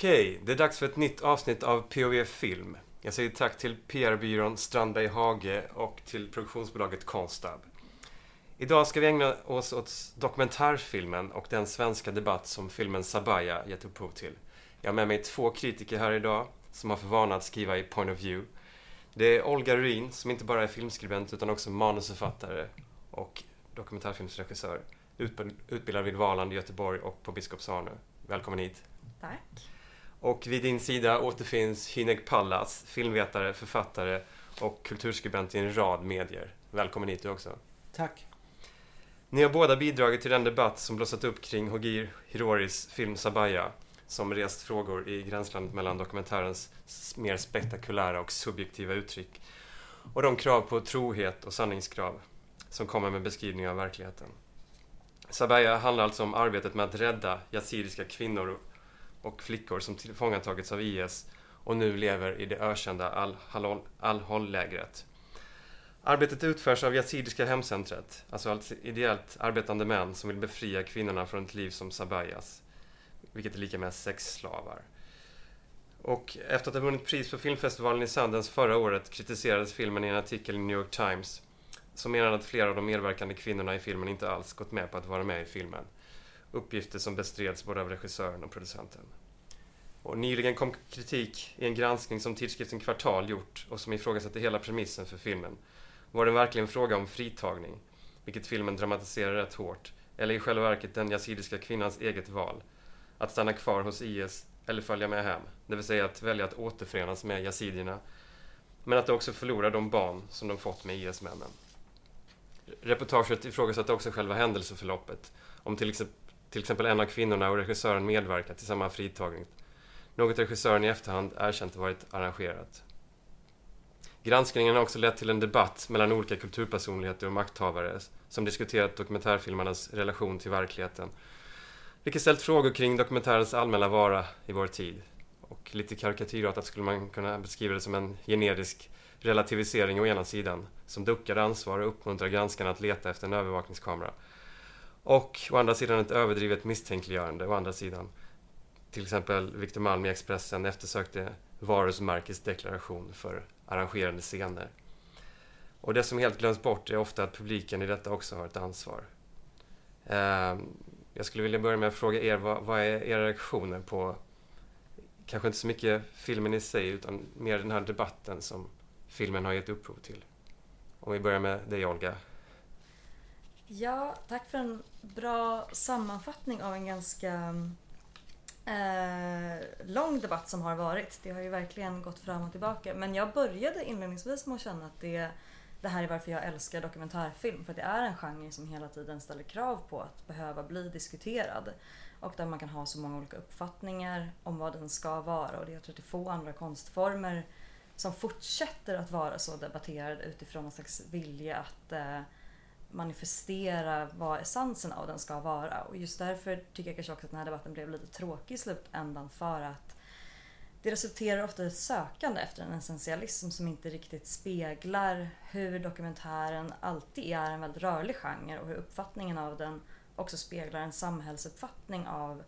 Okej, det är dags för ett nytt avsnitt av POV Film. Jag säger tack till PR-byrån Strandberg Hage och till produktionsbolaget Konstab. Idag ska vi ägna oss åt dokumentärfilmen och den svenska debatt som filmen Sabaya gett upphov till. Jag har med mig två kritiker här idag som har för vana att skriva i Point of View. Det är Olga Ruin som inte bara är filmskribent utan också manusförfattare och dokumentärfilmsregissör. Utbildad vid Valand i Göteborg och på Biskops-Arnö. Välkommen hit. Tack. Och vid din sida återfinns Hinek Pallas, filmvetare, författare och kulturskribent i en rad medier. Välkommen hit du också. Tack. Ni har båda bidragit till den debatt som blossat upp kring Hogir Hiroris film Sabaya, som rest frågor i gränslandet mellan dokumentärens mer spektakulära och subjektiva uttryck och de krav på trohet och sanningskrav som kommer med beskrivning av verkligheten. Sabaya handlar alltså om arbetet med att rädda yazidiska kvinnor och flickor som tillfångatagits av IS och nu lever i det ökända Al-Hol-lägret. Arbetet utförs av Yazidiska hemcentret, alltså, alltså ideellt arbetande män som vill befria kvinnorna från ett liv som Sabayas, vilket är lika med sexslavar. Och efter att ha vunnit pris på filmfestivalen i Sundance förra året kritiserades filmen i en artikel i New York Times som menade att flera av de medverkande kvinnorna i filmen inte alls gått med på att vara med i filmen. Uppgifter som bestreds både av regissören och producenten. Och nyligen kom kritik i en granskning som tidskriften Kvartal gjort och som ifrågasatte hela premissen för filmen. Var det verkligen fråga om fritagning, vilket filmen dramatiserar rätt hårt, eller i själva verket den yazidiska kvinnans eget val? Att stanna kvar hos IS eller följa med hem, det vill säga att välja att återförenas med yazidierna, men att också förlora de barn som de fått med IS-männen. Reportaget ifrågasatte också själva händelseförloppet, om till exempel, till exempel en av kvinnorna och regissören medverkat i samma fritagning, något regissören i efterhand erkänt varit arrangerat. Granskningen har också lett till en debatt mellan olika kulturpersonligheter och makthavare som diskuterat dokumentärfilmarnas relation till verkligheten. Vilket ställt frågor kring dokumentärens allmänna vara i vår tid. Och lite karikatyrartat skulle man kunna beskriva det som en generisk relativisering å ena sidan, som duckar ansvar och uppmuntrar granskarna att leta efter en övervakningskamera. Och å andra sidan ett överdrivet misstänkliggörande å andra sidan. Till exempel Victor Malm i Expressen eftersökte varumärkesdeklaration för arrangerande scener. Och det som helt glöms bort är ofta att publiken i detta också har ett ansvar. Ehm, jag skulle vilja börja med att fråga er, vad, vad är era reaktioner på, kanske inte så mycket filmen i sig, utan mer den här debatten som filmen har gett upphov till? Om vi börjar med dig Olga. Ja, tack för en bra sammanfattning av en ganska eh, lång debatt som har varit. Det har ju verkligen gått fram och tillbaka. Men jag började inledningsvis med att känna att det, det här är varför jag älskar dokumentärfilm. För det är en genre som hela tiden ställer krav på att behöva bli diskuterad. Och där man kan ha så många olika uppfattningar om vad den ska vara. Och det är jag tror det är få andra konstformer som fortsätter att vara så debatterade utifrån någon slags vilja att eh, manifestera vad essensen av den ska vara. Och just därför tycker jag kanske också att den här debatten blev lite tråkig i slutändan för att det resulterar ofta i ett sökande efter en essentialism som inte riktigt speglar hur dokumentären alltid är en väldigt rörlig genre och hur uppfattningen av den också speglar en samhällsuppfattning av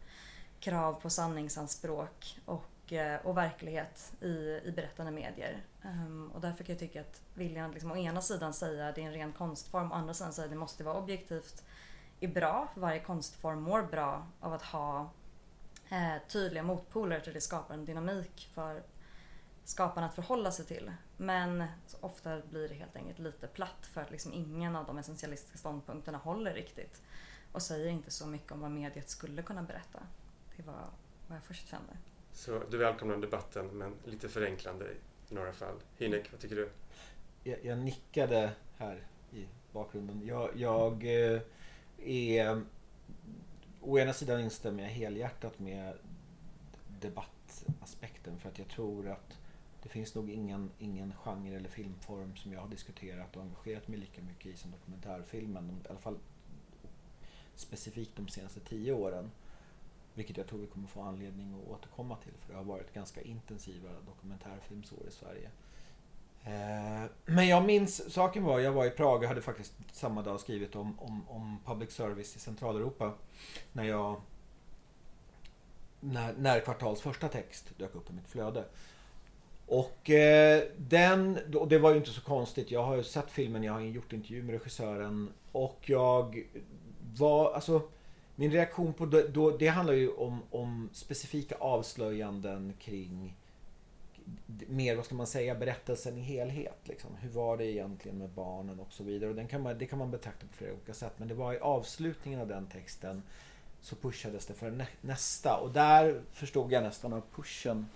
krav på sanningsanspråk och Eh, och verklighet i, i berättande medier. Um, och därför kan jag tycka att viljan att liksom, å ena sidan säga att det är en ren konstform, å andra sidan säga att det måste vara objektivt, är bra. Varje konstform mår bra av att ha eh, tydliga motpoler till det skapar en dynamik för skaparna att förhålla sig till. Men ofta blir det helt enkelt lite platt för att liksom ingen av de essentialistiska ståndpunkterna håller riktigt och säger inte så mycket om vad mediet skulle kunna berätta. Det var vad jag först kände. Så du välkomnar debatten, men lite förenklande i några fall. Hinek, vad tycker du? Jag, jag nickade här i bakgrunden. Jag, jag eh, är... Å ena sidan instämmer jag helhjärtat med debattaspekten för att jag tror att det finns nog ingen, ingen genre eller filmform som jag har diskuterat och engagerat mig lika mycket i som dokumentärfilmen. I alla fall specifikt de senaste tio åren. Vilket jag tror vi kommer få anledning att återkomma till för det har varit ganska intensiva dokumentärfilmsår i Sverige. Eh, men jag minns, saken var, jag var i Prag och hade faktiskt samma dag skrivit om, om, om public service i Centraleuropa. När jag när, när Kvartals första text dök upp i mitt flöde. Och eh, den, och det var ju inte så konstigt. Jag har ju sett filmen, jag har gjort intervju med regissören och jag var, alltså min reaktion på det, då, det handlar ju om, om specifika avslöjanden kring mer, vad ska man säga, berättelsen i helhet. Liksom. Hur var det egentligen med barnen och så vidare. Och den kan man, det kan man betrakta på flera olika sätt. Men det var i avslutningen av den texten så pushades det för nä nästa. Och där förstod jag nästan av pushen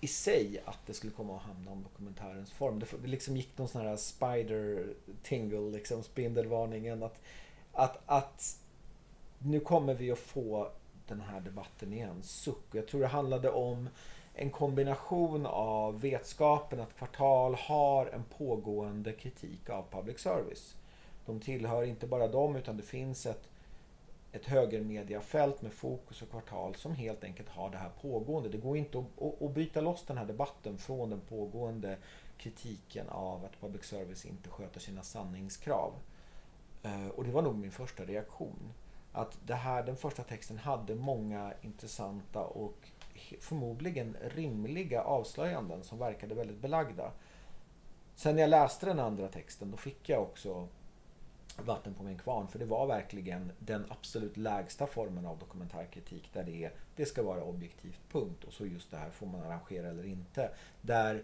i sig att det skulle komma att hamna om dokumentärens form. Det, det liksom gick någon sån här spider tingle, liksom spindelvarningen. Att, att, att nu kommer vi att få den här debatten igen. Suck. Jag tror det handlade om en kombination av vetskapen att Kvartal har en pågående kritik av public service. De tillhör inte bara dem utan det finns ett, ett högermediafält med fokus och Kvartal som helt enkelt har det här pågående. Det går inte att, att, att byta loss den här debatten från den pågående kritiken av att public service inte sköter sina sanningskrav. Eh, och det var nog min första reaktion. Att det här, den första texten hade många intressanta och förmodligen rimliga avslöjanden som verkade väldigt belagda. Sen när jag läste den andra texten då fick jag också vatten på min kvarn för det var verkligen den absolut lägsta formen av dokumentärkritik där det, är, det ska vara objektivt punkt och så just det här får man arrangera eller inte. Där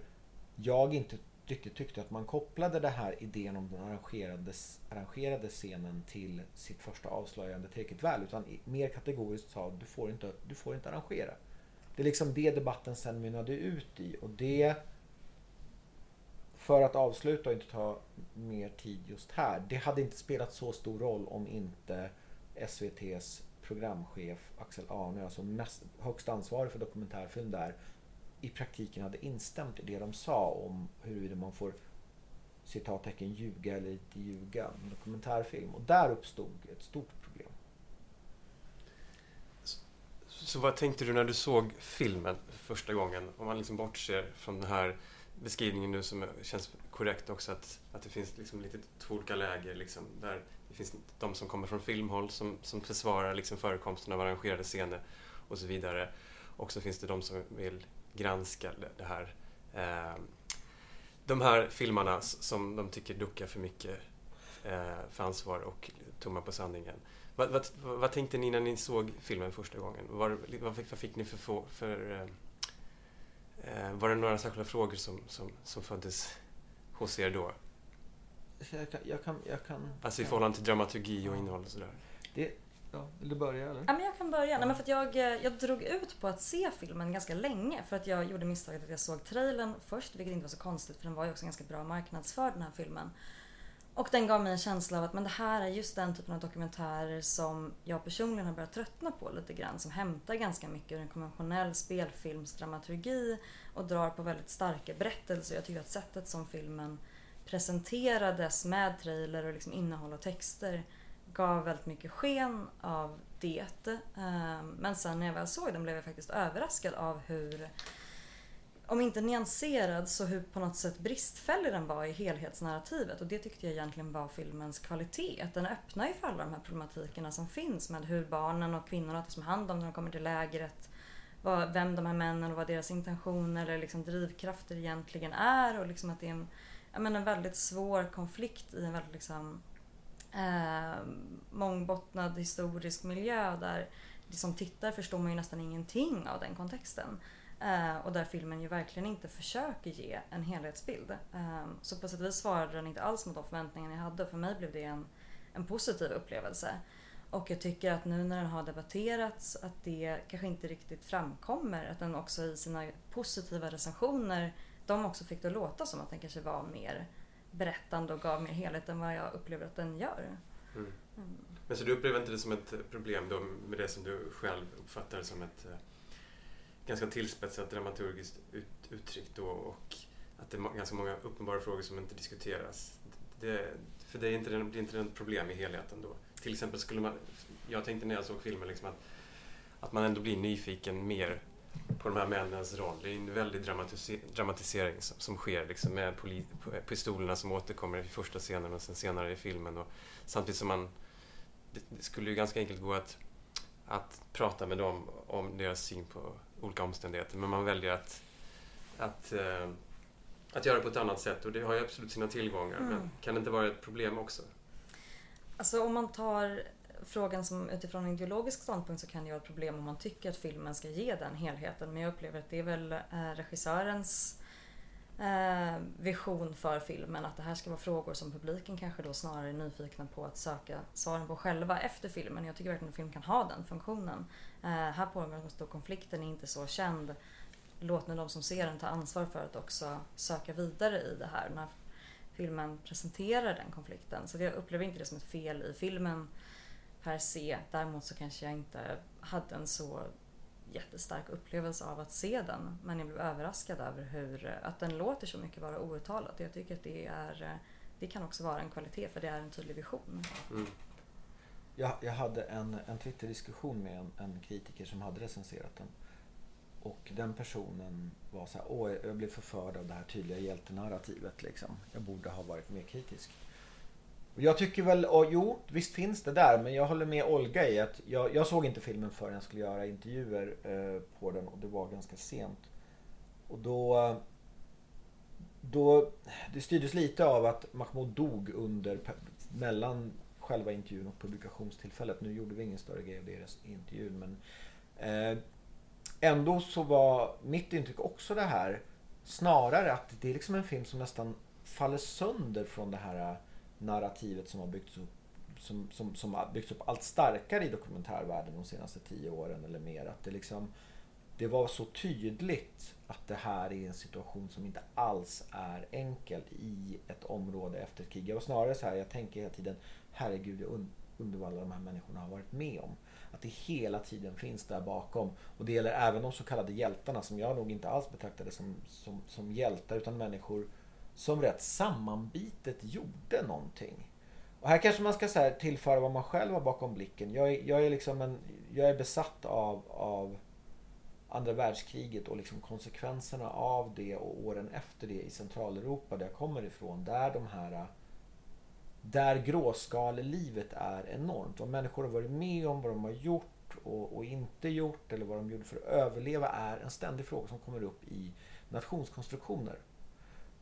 jag inte riktigt tyckte att man kopplade det här idén om den arrangerade, arrangerade scenen till sitt första avslöjande tillräckligt väl utan mer kategoriskt sa du får inte, du får inte arrangera. Det är liksom det debatten sen mynnade ut i och det för att avsluta och inte ta mer tid just här. Det hade inte spelat så stor roll om inte SVTs programchef Axel Arne, alltså mest, högst ansvarig för dokumentärfilm där, i praktiken hade instämt i det de sa om huruvida man får citattecken ljuga eller inte ljuga en dokumentärfilm. Och där uppstod ett stort problem. Så vad tänkte du när du såg filmen första gången? Om man liksom bortser från den här beskrivningen nu som känns korrekt också att, att det finns liksom lite två olika läger liksom, där det finns de som kommer från filmhåll som, som försvarar liksom förekomsten av arrangerade scener och så vidare. Och så finns det de som vill granska det här. Eh, de här filmarna som de tycker duckar för mycket eh, för ansvar och tummar på sanningen. Vad, vad, vad, tänkte ni när ni såg filmen första gången? Var, vad, vad fick ni för... för eh, eh, var det några särskilda frågor som, som, som föddes hos er då? Jag kan, jag kan, jag kan, alltså i förhållande till dramaturgi och innehåll och sådär? Det, ja, vill du börja eller? Ja, men jag kan börja. Nej, men för jag, eh, jag drog ut på att se filmen ganska länge för att jag gjorde misstaget att jag såg trailern först, vilket inte var så konstigt för den var ju också ganska bra marknadsförd den här filmen. Och den gav mig en känsla av att men det här är just den typen av dokumentärer som jag personligen har börjat tröttna på lite grann. Som hämtar ganska mycket ur en konventionell spelfilmsdramaturgi och drar på väldigt starka berättelser. Jag tycker att sättet som filmen presenterades med trailer och liksom innehåll och texter gav väldigt mycket sken av det. Ehm, men sen när jag väl såg den blev jag faktiskt överraskad av hur om inte nyanserad så hur på något sätt bristfällig den var i helhetsnarrativet och det tyckte jag egentligen var filmens kvalitet. Att den öppnar ju för alla de här problematikerna som finns med hur barnen och kvinnorna tas om hand om när de kommer till lägret. Vad, vem de här männen och vad deras intentioner eller liksom drivkrafter egentligen är och liksom att det är en, menar, en väldigt svår konflikt i en väldigt liksom, eh, mångbottnad historisk miljö där som tittare förstår man ju nästan ingenting av den kontexten. Eh, och där filmen ju verkligen inte försöker ge en helhetsbild. Eh, så på sätt och vis svarade den inte alls mot de förväntningar jag hade och för mig blev det en, en positiv upplevelse. Och jag tycker att nu när den har debatterats att det kanske inte riktigt framkommer. Att den också i sina positiva recensioner, de också fick det att låta som att den kanske var mer berättande och gav mer helhet än vad jag upplever att den gör. Mm. Mm. Men så du upplever inte det som ett problem då med det som du själv uppfattar som ett eh, ganska tillspetsat dramaturgiskt ut, uttryck då och att det är ganska många uppenbara frågor som inte diskuteras. Det, för det är inte det är inte ett problem i helheten då. Till exempel skulle man, jag tänkte när jag såg filmen liksom att, att man ändå blir nyfiken mer på de här männens roll. Det är en väldig dramatise dramatisering som, som sker liksom med poli, pistolerna som återkommer i första scenen och sen senare i filmen. Och samtidigt som man, det, det skulle ju ganska enkelt gå att att prata med dem om deras syn på olika omständigheter. Men man väljer att, att, eh, att göra på ett annat sätt och det har ju absolut sina tillgångar. Mm. Men kan det inte vara ett problem också? Alltså om man tar frågan som utifrån en ideologisk ståndpunkt så kan det vara ett problem om man tycker att filmen ska ge den helheten. Men jag upplever att det är väl eh, regissörens eh, vision för filmen. Att det här ska vara frågor som publiken kanske då snarare är nyfikna på att söka svaren på själva efter filmen. Jag tycker verkligen att film kan ha den funktionen. Eh, här pågår konflikten är inte så känd. Låt nu de som ser den ta ansvar för att också söka vidare i det här när filmen presenterar den konflikten. Så jag upplever inte det som ett fel i filmen per se. Däremot så kanske jag inte hade en så jättestark upplevelse av att se den. Men jag blev överraskad över hur, eh, att den låter så mycket vara outtalat. Jag tycker att det, är, eh, det kan också vara en kvalitet för det är en tydlig vision. Mm. Jag, jag hade en, en Twitter-diskussion med en, en kritiker som hade recenserat den. Och den personen var så här, åh jag blev förförd av det här tydliga hjältenarrativet liksom. Jag borde ha varit mer kritisk. Jag tycker väl, och, jo visst finns det där men jag håller med Olga i att jag, jag såg inte filmen förrän jag skulle göra intervjuer eh, på den och det var ganska sent. Och då, då, det styrdes lite av att Mahmoud dog under, mellan själva intervjun och publikationstillfället. Nu gjorde vi ingen större grej av deras intervju. men eh, ändå så var mitt intryck också det här snarare att det är liksom en film som nästan faller sönder från det här narrativet som har byggts upp som, som, som har byggts upp allt starkare i dokumentärvärlden de senaste tio åren eller mer. Att det, liksom, det var så tydligt att det här är en situation som inte alls är enkel i ett område efter ett krig. Jag var snarare så här, jag tänker hela tiden, herregud jag undrar vad alla de här människorna har varit med om. Att det hela tiden finns där bakom. Och det gäller även de så kallade hjältarna som jag nog inte alls betraktade som, som, som hjältar utan människor som rätt sammanbitet gjorde någonting. Och här kanske man ska så här, tillföra vad man själv har bakom blicken. Jag är, jag är, liksom en, jag är besatt av, av andra världskriget och liksom konsekvenserna av det och åren efter det i Centraleuropa där jag kommer ifrån. Där de här där gråskalelivet är enormt. Vad människor har varit med om, vad de har gjort och, och, inte gjort eller vad de gjorde för att överleva är en ständig fråga som kommer upp i nationskonstruktioner.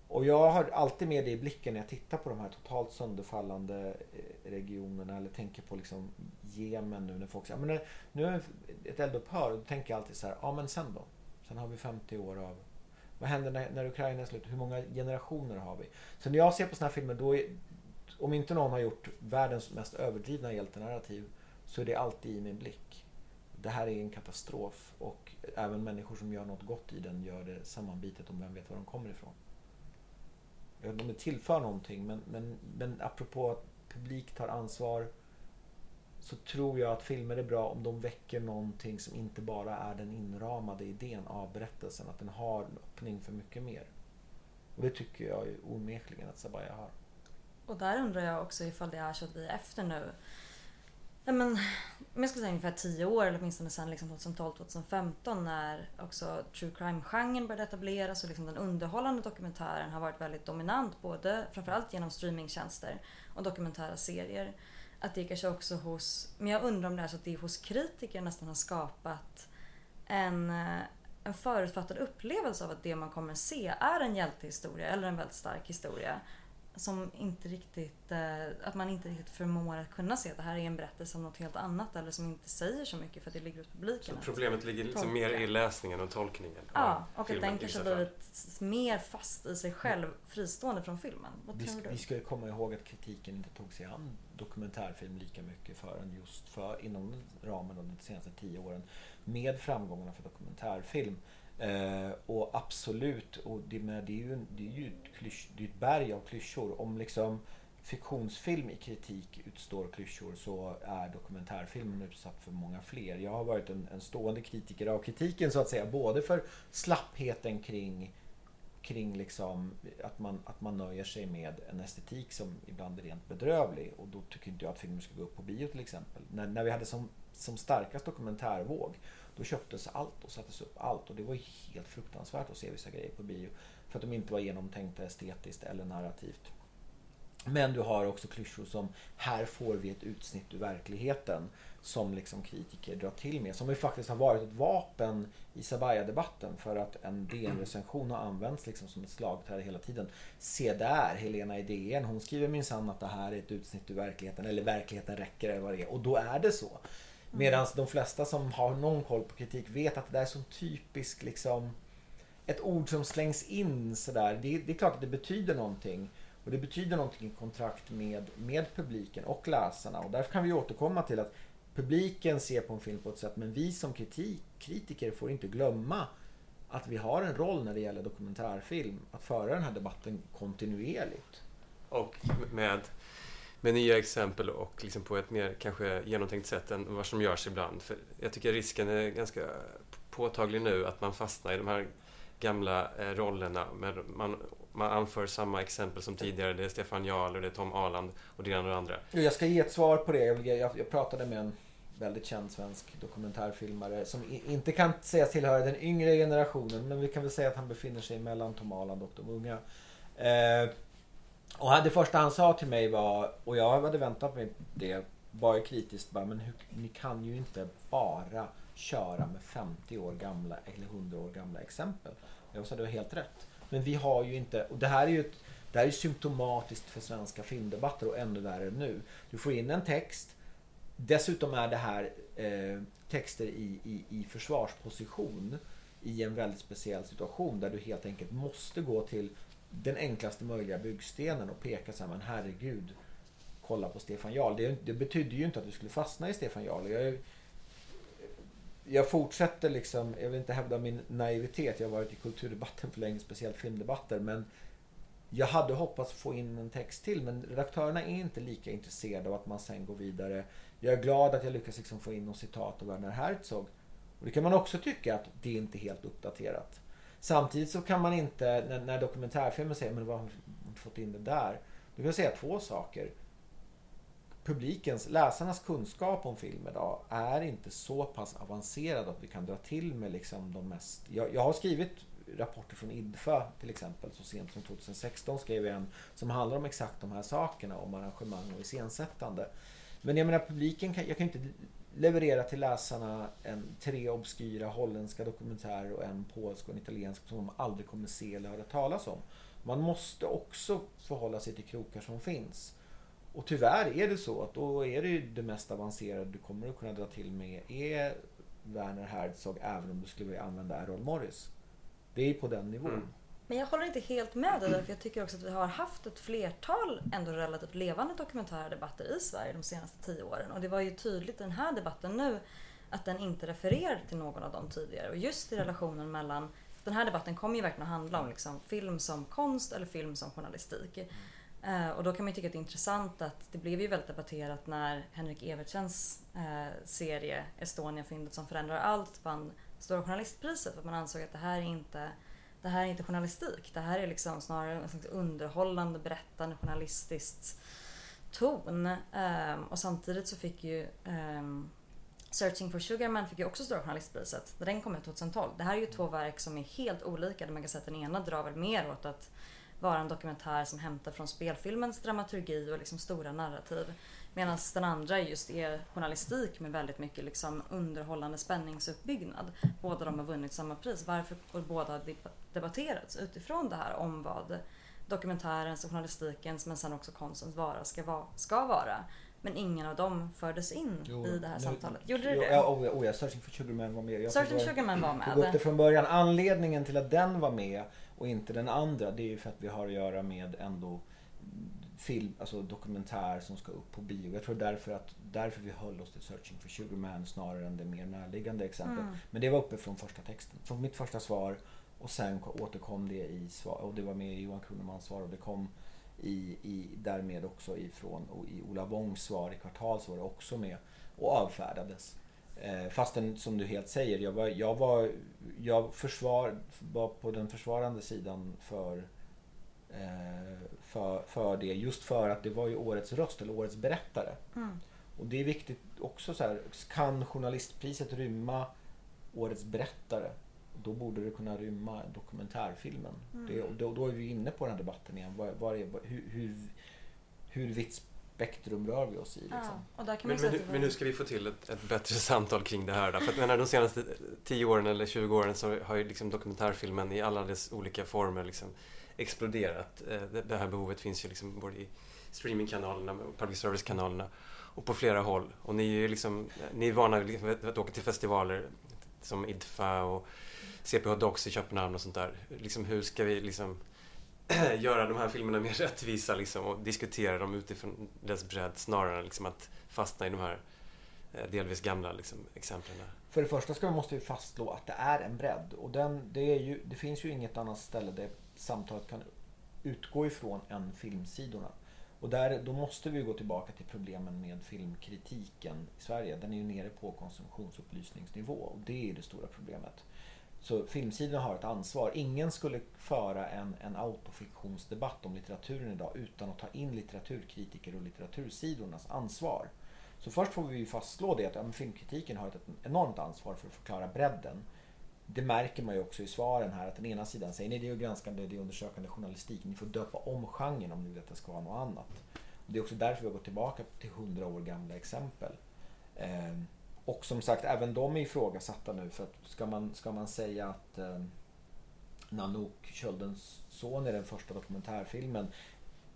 Och jag har alltid med det i blicken när jag tittar på de här totalt sönderfallande eh, regionerna eller tänker på liksom Jemen nu när folk säger men nu är ett eldupphör då tänker jag alltid så här, ja men sen då? Sen har vi 50 år av vad händer när, när Ukraina är slut? Hur många generationer har vi? Så när jag ser på såna här filmer då är, om inte någon har gjort världens mest överdrivna hjältenarrativ så är det alltid i min blick. Det här är en katastrof och även människor som gör något gott i den gör det sammanbitet om vem vet var de kommer ifrån. Jag vet inte om det tillför någonting men, men, men apropå att publik tar ansvar så tror jag att filmer är bra om de väcker någonting som inte bara är den inramade idén av berättelsen. Att den har en öppning för mycket mer. Och det tycker jag ju onekligen att Sabaya har. Och där undrar jag också ifall det är så att vi är efter nu. Men, om jag ska säga ungefär 10 år eller åtminstone sen liksom 2012-2015 när också true crime-genren började etableras och liksom den underhållande dokumentären har varit väldigt dominant både framförallt genom streamingtjänster och dokumentära serier. Att det kanske också hos, men jag undrar om det är så att det hos kritiker nästan har skapat en, eh, en förutfattad upplevelse av att det man kommer se är en hjältehistoria eller en väldigt stark historia som inte riktigt, eh, att man inte riktigt förmår att kunna se att det här är en berättelse om något helt annat eller som inte säger så mycket för att det ligger hos publiken. Så problemet ligger liksom mer i läsningen och tolkningen? Ja, och att den kanske blivit mer fast i sig själv, fristående från filmen. Vad vi, tror du? Vi ska komma ihåg att kritiken inte tog sig an dokumentärfilm lika mycket förrän just för, inom ramen av de senaste tio åren med framgångarna för dokumentärfilm. Eh, och absolut, och det, men det är ju, det är ju ett, klysch, det är ett berg av klyschor. Om liksom fiktionsfilm i kritik utstår klyschor så är dokumentärfilmen utsatt för många fler. Jag har varit en, en stående kritiker av kritiken så att säga. Både för slappheten kring kring liksom att man, att man nöjer sig med en estetik som ibland är rent bedrövlig. Och då tycker inte jag att filmen ska gå upp på bio till exempel. När, när vi hade som, som starkast dokumentärvåg då köptes allt och sattes upp allt och det var helt fruktansvärt att se vissa grejer på bio. För att de inte var genomtänkta estetiskt eller narrativt. Men du har också klyschor som här får vi ett utsnitt ur verkligheten som liksom kritiker drar till med. Som ju faktiskt har varit ett vapen i Sabaya-debatten för att en DN-recension har använts liksom som ett slagträ hela tiden. Se där, Helena i DN, hon skriver minsann att det här är ett utsnitt ur verkligheten eller verkligheten räcker eller vad det är. Och då är det så. Medan de flesta som har någon koll på kritik vet att det där är så typiskt liksom ett ord som slängs in sådär. Det, det är klart att det betyder någonting. Och det betyder någonting i kontrakt med, med publiken och läsarna. Och därför kan vi återkomma till att publiken ser på en film på ett sätt men vi som kritik, kritiker får inte glömma att vi har en roll när det gäller dokumentärfilm. Att föra den här debatten kontinuerligt. Och med, med nya exempel och liksom på ett mer kanske genomtänkt sätt än vad som görs ibland. För jag tycker risken är ganska påtaglig nu att man fastnar i de här gamla eh, rollerna. Med, man, man anför samma exempel som tidigare. Det är Stefan Jarl och det är Tom Arland och det ena och det andra. Jag ska ge ett svar på det. Jag, jag, jag pratade med en väldigt känd svensk dokumentärfilmare som inte kan sägas tillhöra den yngre generationen men vi kan väl säga att han befinner sig mellan Tom Arland och de unga. Eh, och det första han sa till mig var, och jag hade väntat mig det, var ju kritiskt bara, men hur, ni kan ju inte bara köra med 50 år gamla eller 100 år gamla exempel. Jag sa det var helt rätt. Men vi har ju inte, och det här är ju ett, det här är symptomatiskt för svenska filmdebatter och ännu värre nu. Du får in en text Dessutom är det här eh, texter i, i, i försvarsposition i en väldigt speciell situation där du helt enkelt måste gå till den enklaste möjliga byggstenen och peka så här, men herregud, kolla på Stefan Jarl. Det, det betyder ju inte att du skulle fastna i Stefan Jarl. Jag, jag fortsätter liksom, jag vill inte hävda min naivitet, jag har varit i kulturdebatten för länge, speciellt filmdebatter, men jag hade hoppats få in en text till men redaktörerna är inte lika intresserade av att man sen går vidare. Jag är glad att jag lyckas liksom få in något citat av Werner Herzog. Och det kan man också tycka att det är inte helt uppdaterat. Samtidigt så kan man inte, när, när dokumentärfilmen säger men vad har du fått in det där? Då vill jag säga två saker. Publikens, läsarnas kunskap om film idag är inte så pass avancerad att vi kan dra till med liksom de mest... Jag, jag har skrivit rapporter från IDFA till exempel. Så sent som 2016 skrev jag en som handlar om exakt de här sakerna. Om arrangemang och iscensättande. Men jag menar publiken kan, jag kan inte leverera till läsarna en tre obskyra holländska dokumentärer och en polsk och en italiensk som de aldrig kommer se eller höra talas om. Man måste också förhålla sig till krokar som finns. Och tyvärr är det så att då är det ju det mest avancerade du kommer att kunna dra till med är Werner Herzog även om du skulle vilja använda Errol Morris. Det är på den nivån. Mm. Men jag håller inte helt med dig för jag tycker också att vi har haft ett flertal ändå relativt levande dokumentära debatter i Sverige de senaste tio åren. Och det var ju tydligt i den här debatten nu att den inte refererar till någon av dem tidigare. Och just i relationen mellan den här debatten kommer ju verkligen att handla om liksom film som konst eller film som journalistik. Eh, och då kan man ju tycka att det är intressant att det blev ju väldigt debatterat när Henrik Evertsens eh, serie Estonia, fyndet som förändrar allt vann Stora Journalistpriset för att man ansåg att det här är inte det här är inte journalistik. Det här är liksom snarare en slags underhållande, berättande, journalistiskt ton. Um, och samtidigt så fick ju um, Searching for Sugarman fick ju också Stora Journalistpriset. Den kom ut 2012. Det här är ju två verk som är helt olika. Man kan säga att den ena drar väl mer åt att vara en dokumentär som hämtar från spelfilmens dramaturgi och liksom stora narrativ. Medan den andra just är journalistik med väldigt mycket liksom underhållande spänningsuppbyggnad. Båda de har vunnit samma pris. Varför och båda har debatterats utifrån det här om vad dokumentärens och journalistikens men sen också konstens vara ska, vara, ska vara. Men ingen av dem fördes in jo, i det här nu, samtalet. Gjorde det det? Ja, oh, oh, ja, Searching for Sugarman var med. Jag Searching for Sugarman var med. tog upp det från början. Anledningen till att den var med och inte den andra det är ju för att vi har att göra med ändå film, alltså dokumentär som ska upp på bio. Jag tror därför att därför vi höll oss till Searching for Sugarman snarare än det mer närliggande exempel. Mm. Men det var uppe från första texten, från mitt första svar och sen återkom det i svar och det var med i Johan Kronemans svar och det kom i, i, därmed också ifrån och i Ola Wångs svar i kvartal så var det också med och avfärdades. Eh, fastän som du helt säger, jag var, jag var, jag försvar, var på den försvarande sidan för för, för det. Just för att det var ju årets röst eller årets berättare. Mm. Och det är viktigt också så här, kan journalistpriset rymma årets berättare? Då borde det kunna rymma dokumentärfilmen. Mm. Det, då, då är vi inne på den här debatten igen. Var, var är, hur, hur, hur vitt spektrum rör vi oss i. Liksom. Ja, och där kan man Men, men, men hur ska vi få till ett, ett bättre samtal kring det här då? För att menar, de senaste 10 åren eller 20 åren så har ju liksom dokumentärfilmen i alla dess olika former liksom exploderat. Eh, det, här behovet finns ju liksom både i streamingkanalerna och public service-kanalerna och på flera håll. Och ni är ju liksom, ni är vana vid liksom att åka till festivaler som IDFA och CPH Docs i Köpenhamn och sånt där. Liksom, hur ska vi liksom göra de här filmerna mer rättvisa liksom, och diskutera dem utifrån dess bredd snarare än liksom, att fastna i de här eh, delvis gamla liksom, exemplen. För det första ska vi måste vi fastslå att det är en bredd. Och den, det, är ju, det finns ju inget annat ställe där samtalet kan utgå ifrån än filmsidorna. Och där, då måste vi gå tillbaka till problemen med filmkritiken i Sverige. Den är ju nere på konsumtionsupplysningsnivå och det är det stora problemet. Så filmsidorna har ett ansvar. Ingen skulle föra en, en autofiktionsdebatt om litteraturen idag utan att ta in litteraturkritiker och litteratursidornas ansvar. Så först får vi ju fastslå det att ja, filmkritiken har ett enormt ansvar för att förklara bredden. Det märker man ju också i svaren här att den ena sidan säger nej det är ju granskande, det är undersökande journalistik. Ni får döpa om genren om ni vill att det ska vara något annat. Och det är också därför vi har gått tillbaka till hundra år gamla exempel. Eh, och som sagt, även de är ifrågasatta nu. För att ska man, ska man säga att eh, Nanook, Köldens son, är den första dokumentärfilmen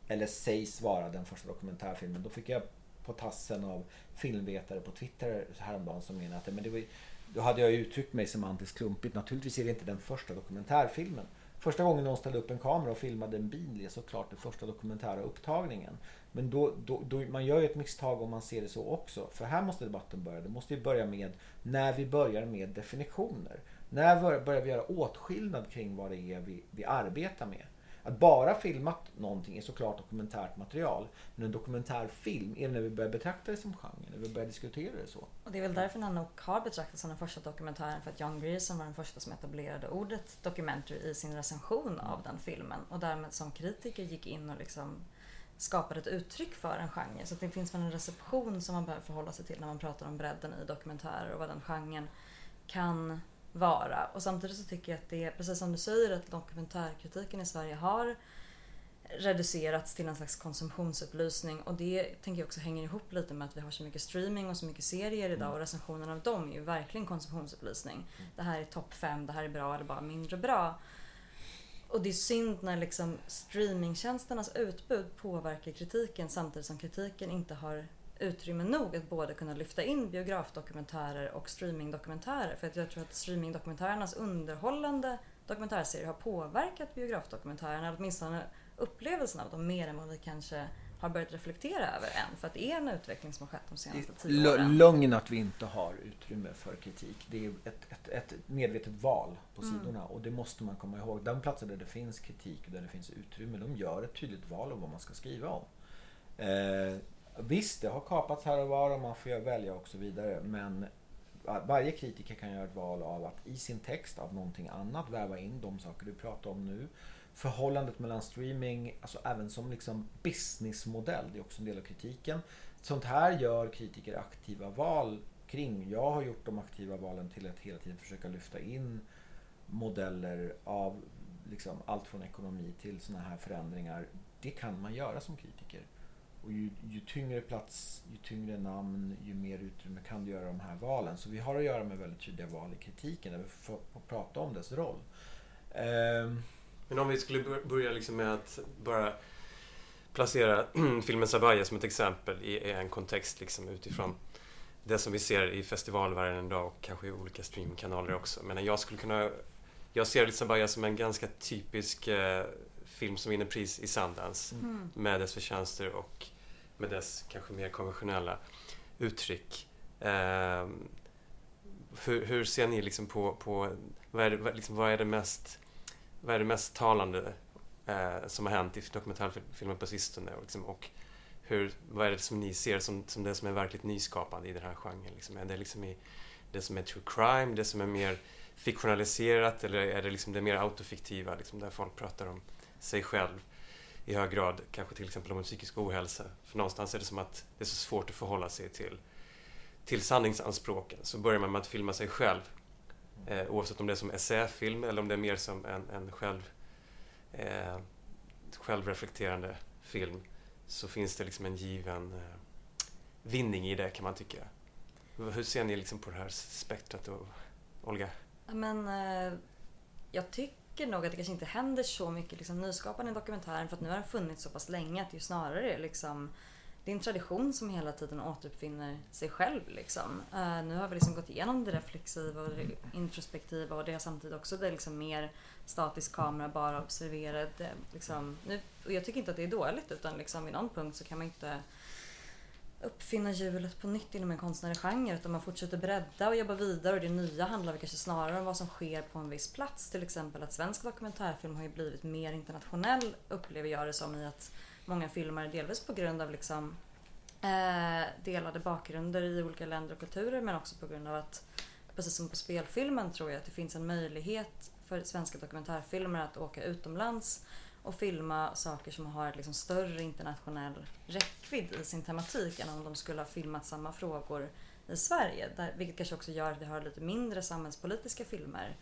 eller sägs vara den första dokumentärfilmen. Då fick jag på tassen av filmvetare på Twitter häromdagen som menade att men det var, ju- då hade jag uttryckt mig semantiskt klumpigt. Naturligtvis är det inte den första dokumentärfilmen. Första gången någon ställde upp en kamera och filmade en bil är såklart den första dokumentära upptagningen. Men då, då, då, man gör ju ett misstag om man ser det så också. För här måste debatten börja. Det måste ju börja med när vi börjar med definitioner. När börjar vi göra åtskillnad kring vad det är vi, vi arbetar med? Att bara filmat någonting är såklart dokumentärt material. Men en dokumentärfilm är när vi börjar betrakta det som genre, när vi börjar diskutera det så. Och det är väl därför Nanook har betraktats som den första dokumentären för att John Grierson var den första som etablerade ordet documentary i sin recension av den filmen och därmed som kritiker gick in och liksom skapade ett uttryck för en genre. Så att det finns väl en reception som man behöver förhålla sig till när man pratar om bredden i dokumentärer och vad den genren kan vara. Och samtidigt så tycker jag att det är, precis som du säger, att dokumentärkritiken i Sverige har reducerats till en slags konsumtionsupplysning och det tänker jag också hänger ihop lite med att vi har så mycket streaming och så mycket serier idag och recensionerna av dem är ju verkligen konsumtionsupplysning. Det här är topp 5, det här är bra eller bara mindre bra. Och det är synd när liksom streamingtjänsternas utbud påverkar kritiken samtidigt som kritiken inte har utrymme nog att både kunna lyfta in biografdokumentärer och streamingdokumentärer. För att jag tror att streamingdokumentärernas underhållande dokumentärserier har påverkat biografdokumentärerna, åtminstone upplevelsen av dem mer än vad vi kanske har börjat reflektera över än. För att det är en utveckling som har skett de senaste tio åren. lögn att vi inte har utrymme för kritik. Det är ett, ett, ett medvetet val på Mm. sidorna och det måste man komma ihåg. De platser där det finns kritik och där det finns utrymme, de gör ett tydligt val om vad man ska skriva om. Eh, visst, det har kapats här och var och man får välja och så vidare. Men varje kritiker kan göra ett val av att i sin text av någonting annat väva in de saker du pratar om nu. Förhållandet mellan streaming, alltså även som liksom businessmodell, det är också en del av kritiken. Sånt här gör kritiker aktiva val kring. Jag har gjort de aktiva valen till att hela tiden försöka lyfta in modeller av liksom allt från ekonomi till såna här förändringar. Det kan man göra som kritiker. Och ju, ju tyngre plats, ju tyngre namn, ju mer utrymme kan du göra de här valen. Så vi har att göra med väldigt tydliga val i kritiken där vi får, får prata om dess roll. Um. Men om vi skulle börja liksom med att bara placera filmen Sabaya som ett exempel i en kontext liksom utifrån det som vi ser i festivalvärlden idag och kanske i olika streamkanaler också. Men jag skulle kunna... Jag ser Sabaya som en ganska typisk eh, film som vinner pris i Sundance Mm. med dess förtjänster och med dess kanske mer konventionella uttryck. Ehm, hur, hur ser ni liksom på, på vad, är det, liksom, vad är det mest vad är det mest talande eh, som har hänt i dokumentärfilmer på sistone? Och, liksom, och hur, vad är det som ni ser som, som det som är verkligt nyskapande i den här genren? Liksom, är det liksom i det som är true crime, det som är mer fiktionaliserat eller är det liksom det mer autofiktiva, liksom, där folk pratar om sig själv i hög grad, kanske till exempel om en psykisk ohälsa. För någonstans är det som att det är så svårt att förhålla sig till, till sanningsanspråken. Så börjar man med att filma sig själv Eh, oavsett om det är som essäfilm eller om det är mer som en, en själv, eh, självreflekterande film så finns det liksom en given eh, vinning i det kan man tycka. Hur ser ni liksom på det här spektrat och Olga? Men, eh, jag tycker nog att det kanske inte händer så mycket liksom, nyskapande i dokumentären för att nu har den funnits så pass länge att det ju snarare är liksom det är en tradition som hela tiden återuppfinner sig själv. Liksom. Uh, nu har vi liksom gått igenom det reflexiva och det introspektiva och det har samtidigt också det liksom mer statisk kamera, bara observerad. Eh, liksom, nu, och jag tycker inte att det är dåligt utan liksom, vid någon punkt så kan man inte uppfinna hjulet på nytt inom en konstnärlig genre utan man fortsätter bredda och jobba vidare och det nya handlar kanske snarare om vad som sker på en viss plats. Till exempel att svensk dokumentärfilm har ju blivit mer internationell upplever jag det som i att många filmare, delvis på grund av liksom, eh, delade bakgrunder i olika länder och kulturer men också på grund av att, precis som på spelfilmen tror jag att det finns en möjlighet för svenska dokumentärfilmer att åka utomlands och filma saker som har liksom större internationell räckvidd i sin tematik än om de skulle ha filmat samma frågor i Sverige. Där, vilket kanske också gör att vi har lite mindre samhällspolitiska filmer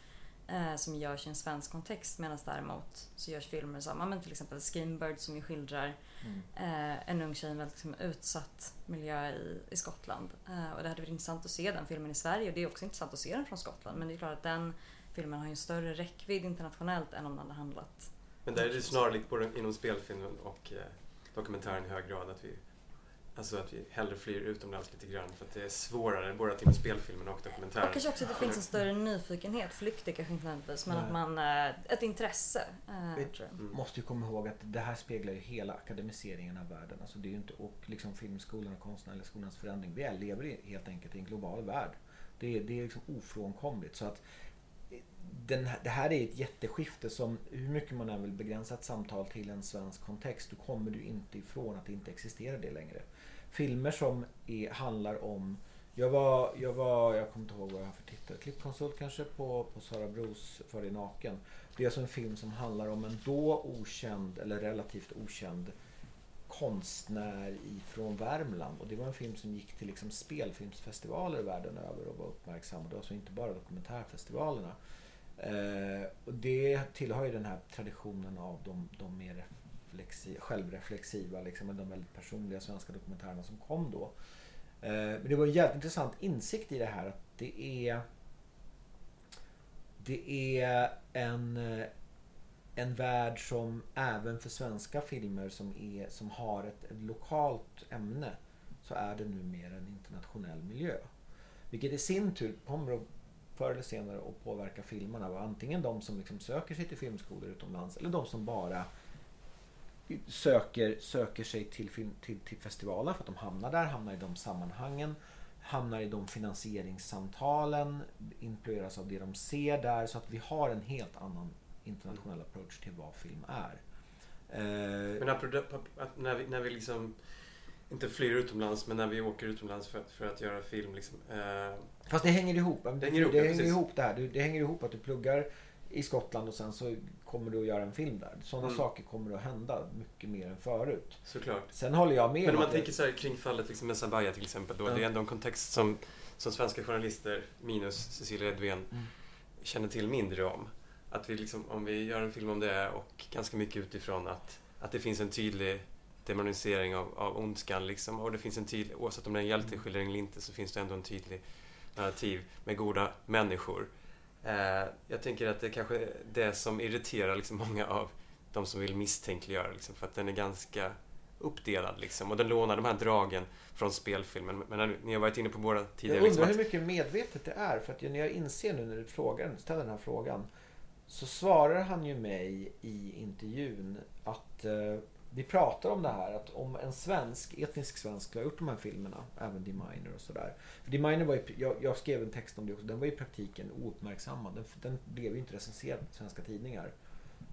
eh, som görs i en svensk kontext medan däremot så görs filmer som men till exempel Skimberg som ju skildrar mm. eh, en ung tjej i en väldigt liksom, utsatt miljö i, i Skottland. Eh, och det hade varit intressant att se den filmen i Sverige och det är också intressant att se den från Skottland men det är klart att den filmen har ju en större räckvidd internationellt än om den hade handlat men där är det snarlikt både inom spelfilmen och eh, dokumentären i hög grad att vi Alltså att vi hellre flyr utomlands lite grann för att det är svårare både till spelfilmen och dokumentären. Och kanske också att det finns en större nyfikenhet. Flykt är kanske inte nödvändigtvis men att man, eh, ett intresse. Äh, vi mm. måste ju komma ihåg att det här speglar ju hela akademiseringen av världen. Alltså det är inte, och liksom filmskolan och konstnärliga skolans förändring. Vi lever helt enkelt i en global värld. Det är, det är liksom ofrånkomligt. Så att den, det här är ett jätteskifte som hur mycket man än vill begränsa ett samtal till en svensk kontext då kommer du inte ifrån att det inte existerar det längre. Filmer som är, handlar om jag var, jag var, jag kommer inte ihåg vad jag har för titel, klippkonsult kanske på, på Sara Bros För dig naken. Det är alltså en film som handlar om en då okänd eller relativt okänd konstnär ifrån Värmland. Och det var en film som gick till liksom spelfilmsfestivaler världen över och var uppmärksammad. Alltså inte bara dokumentärfestivalerna. Eh, och det tillhör ju den här traditionen av de, de mer självreflexiva, liksom, de väldigt personliga svenska dokumentärerna som kom då. Eh, men det var en jävligt intressant insikt i det här att det är det är en, eh, en värld som även för svenska filmer som, är, som har ett, ett lokalt ämne så är det numera en internationell miljö. Vilket i sin tur kommer att förr eller senare att påverka filmarna. Antingen de som liksom söker sig till filmskolor utomlands eller de som bara söker, söker sig till, film, till, till festivaler för att de hamnar där, hamnar i de sammanhangen, hamnar i de finansieringssamtalen, influeras av det de ser där så att vi har en helt annan internationell approach till vad film är. Eh, Men när vi, när vi liksom inte flyr utomlands men när vi åker utomlands för att, för att göra film. Liksom, eh... Fast det hänger ihop. Det hänger ihop, det hänger ihop det här. Det hänger ihop att du pluggar i Skottland och sen så kommer du att göra en film där. Sådana mm. saker kommer att hända mycket mer än förut. Såklart. Sen håller jag med Men om man tänker så här kring fallet liksom med Sabaya till exempel. Då, mm. Det är ändå en kontext som, som svenska journalister, minus Cecilia Edvén, mm. känner till mindre om. Att vi liksom, om vi gör en film om det och ganska mycket utifrån att, att det finns en tydlig demonisering av, av ondskan. Liksom. Och det finns en tydlig, oavsett om det är en hjälteskildring eller inte, så finns det ändå en tydlig narrativ med goda människor. Eh, jag tänker att det är kanske är det som irriterar liksom många av de som vill misstänkliggöra, liksom, för att den är ganska uppdelad. Liksom, och den lånar de här dragen från spelfilmen. Men ni har varit inne på båda tidigare. Jag undrar liksom, hur mycket medvetet det är. För att när jag inser nu när du frågar, ställer den här frågan så svarar han ju mig i intervjun att eh, vi pratar om det här att om en svensk, etnisk svensk har gjort de här filmerna, även The Miner och sådär. För The Miner var ju, jag, jag, skrev en text om det också, den var i praktiken ouppmärksammad. Den, den blev ju inte recenserad på svenska tidningar.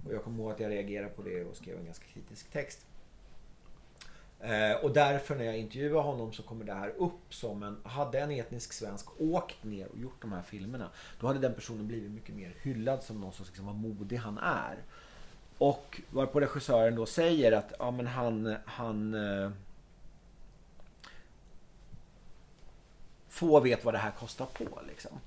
Och jag kommer ihåg att jag reagerade på det och skrev en ganska kritisk text. Eh, och därför när jag intervjuar honom så kommer det här upp som en, hade en etnisk svensk åkt ner och gjort de här filmerna, då hade den personen blivit mycket mer hyllad som någon som liksom, vad modig han är. Och varpå regissören då säger att ja, men han, han eh, få vet vad det här kostar på. Liksom.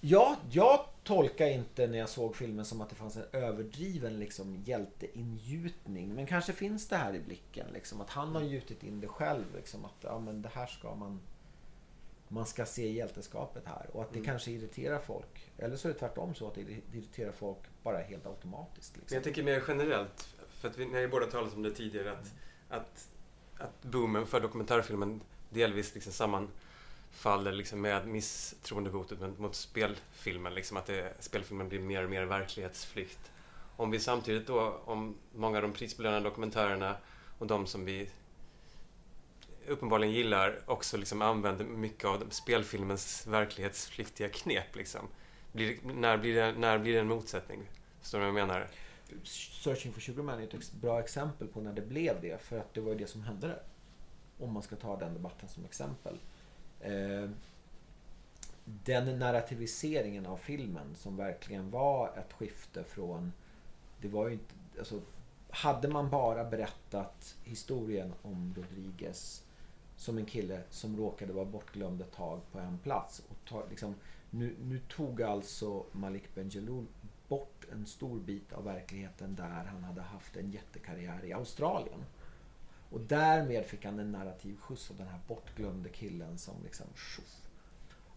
Ja, jag tolkar inte när jag såg filmen som att det fanns en överdriven liksom, hjälteingjutning. Men kanske finns det här i blicken. Liksom, att han har gjutit in det själv. Liksom, att ja, men det här ska man... Man ska se hjälteskapet här. Och att det Mm. kanske irriterar folk. Eller så är det tvärtom så att det irriterar folk bara helt automatiskt. Men Liksom. jag tänker mer generellt, för att vi, ni har ju båda talat om det tidigare, att, att, att boomen för dokumentärfilmen delvis liksom sammanfaller liksom med misstroendevotet mot spelfilmen. Liksom att det, spelfilmen blir mer och mer verklighetsflykt. Om vi samtidigt då, om många av de prisbelönade dokumentärerna och de som vi uppenbarligen gillar också liksom använder mycket av spelfilmens verklighetsflyktiga knep. Liksom. Blir, när, blir det, när blir det en motsättning? Förstår du vad jag menar? Searching for Sugar Man är ett ex- bra exempel på när det blev det. För att det var ju det som hände där. Om man ska ta den debatten som exempel. Eh, den narrativiseringen av filmen som verkligen var ett skifte från... Det var ju inte... Alltså, hade man bara berättat historien om Rodriguez som en kille som råkade vara bortglömd ett tag på en plats. Och ta, liksom, nu, nu tog alltså Malik Benjelloul bort en stor bit av verkligheten där han hade haft en jättekarriär i Australien. Och därmed fick han en narrativ skjuts av den här bortglömde killen som liksom tjoff.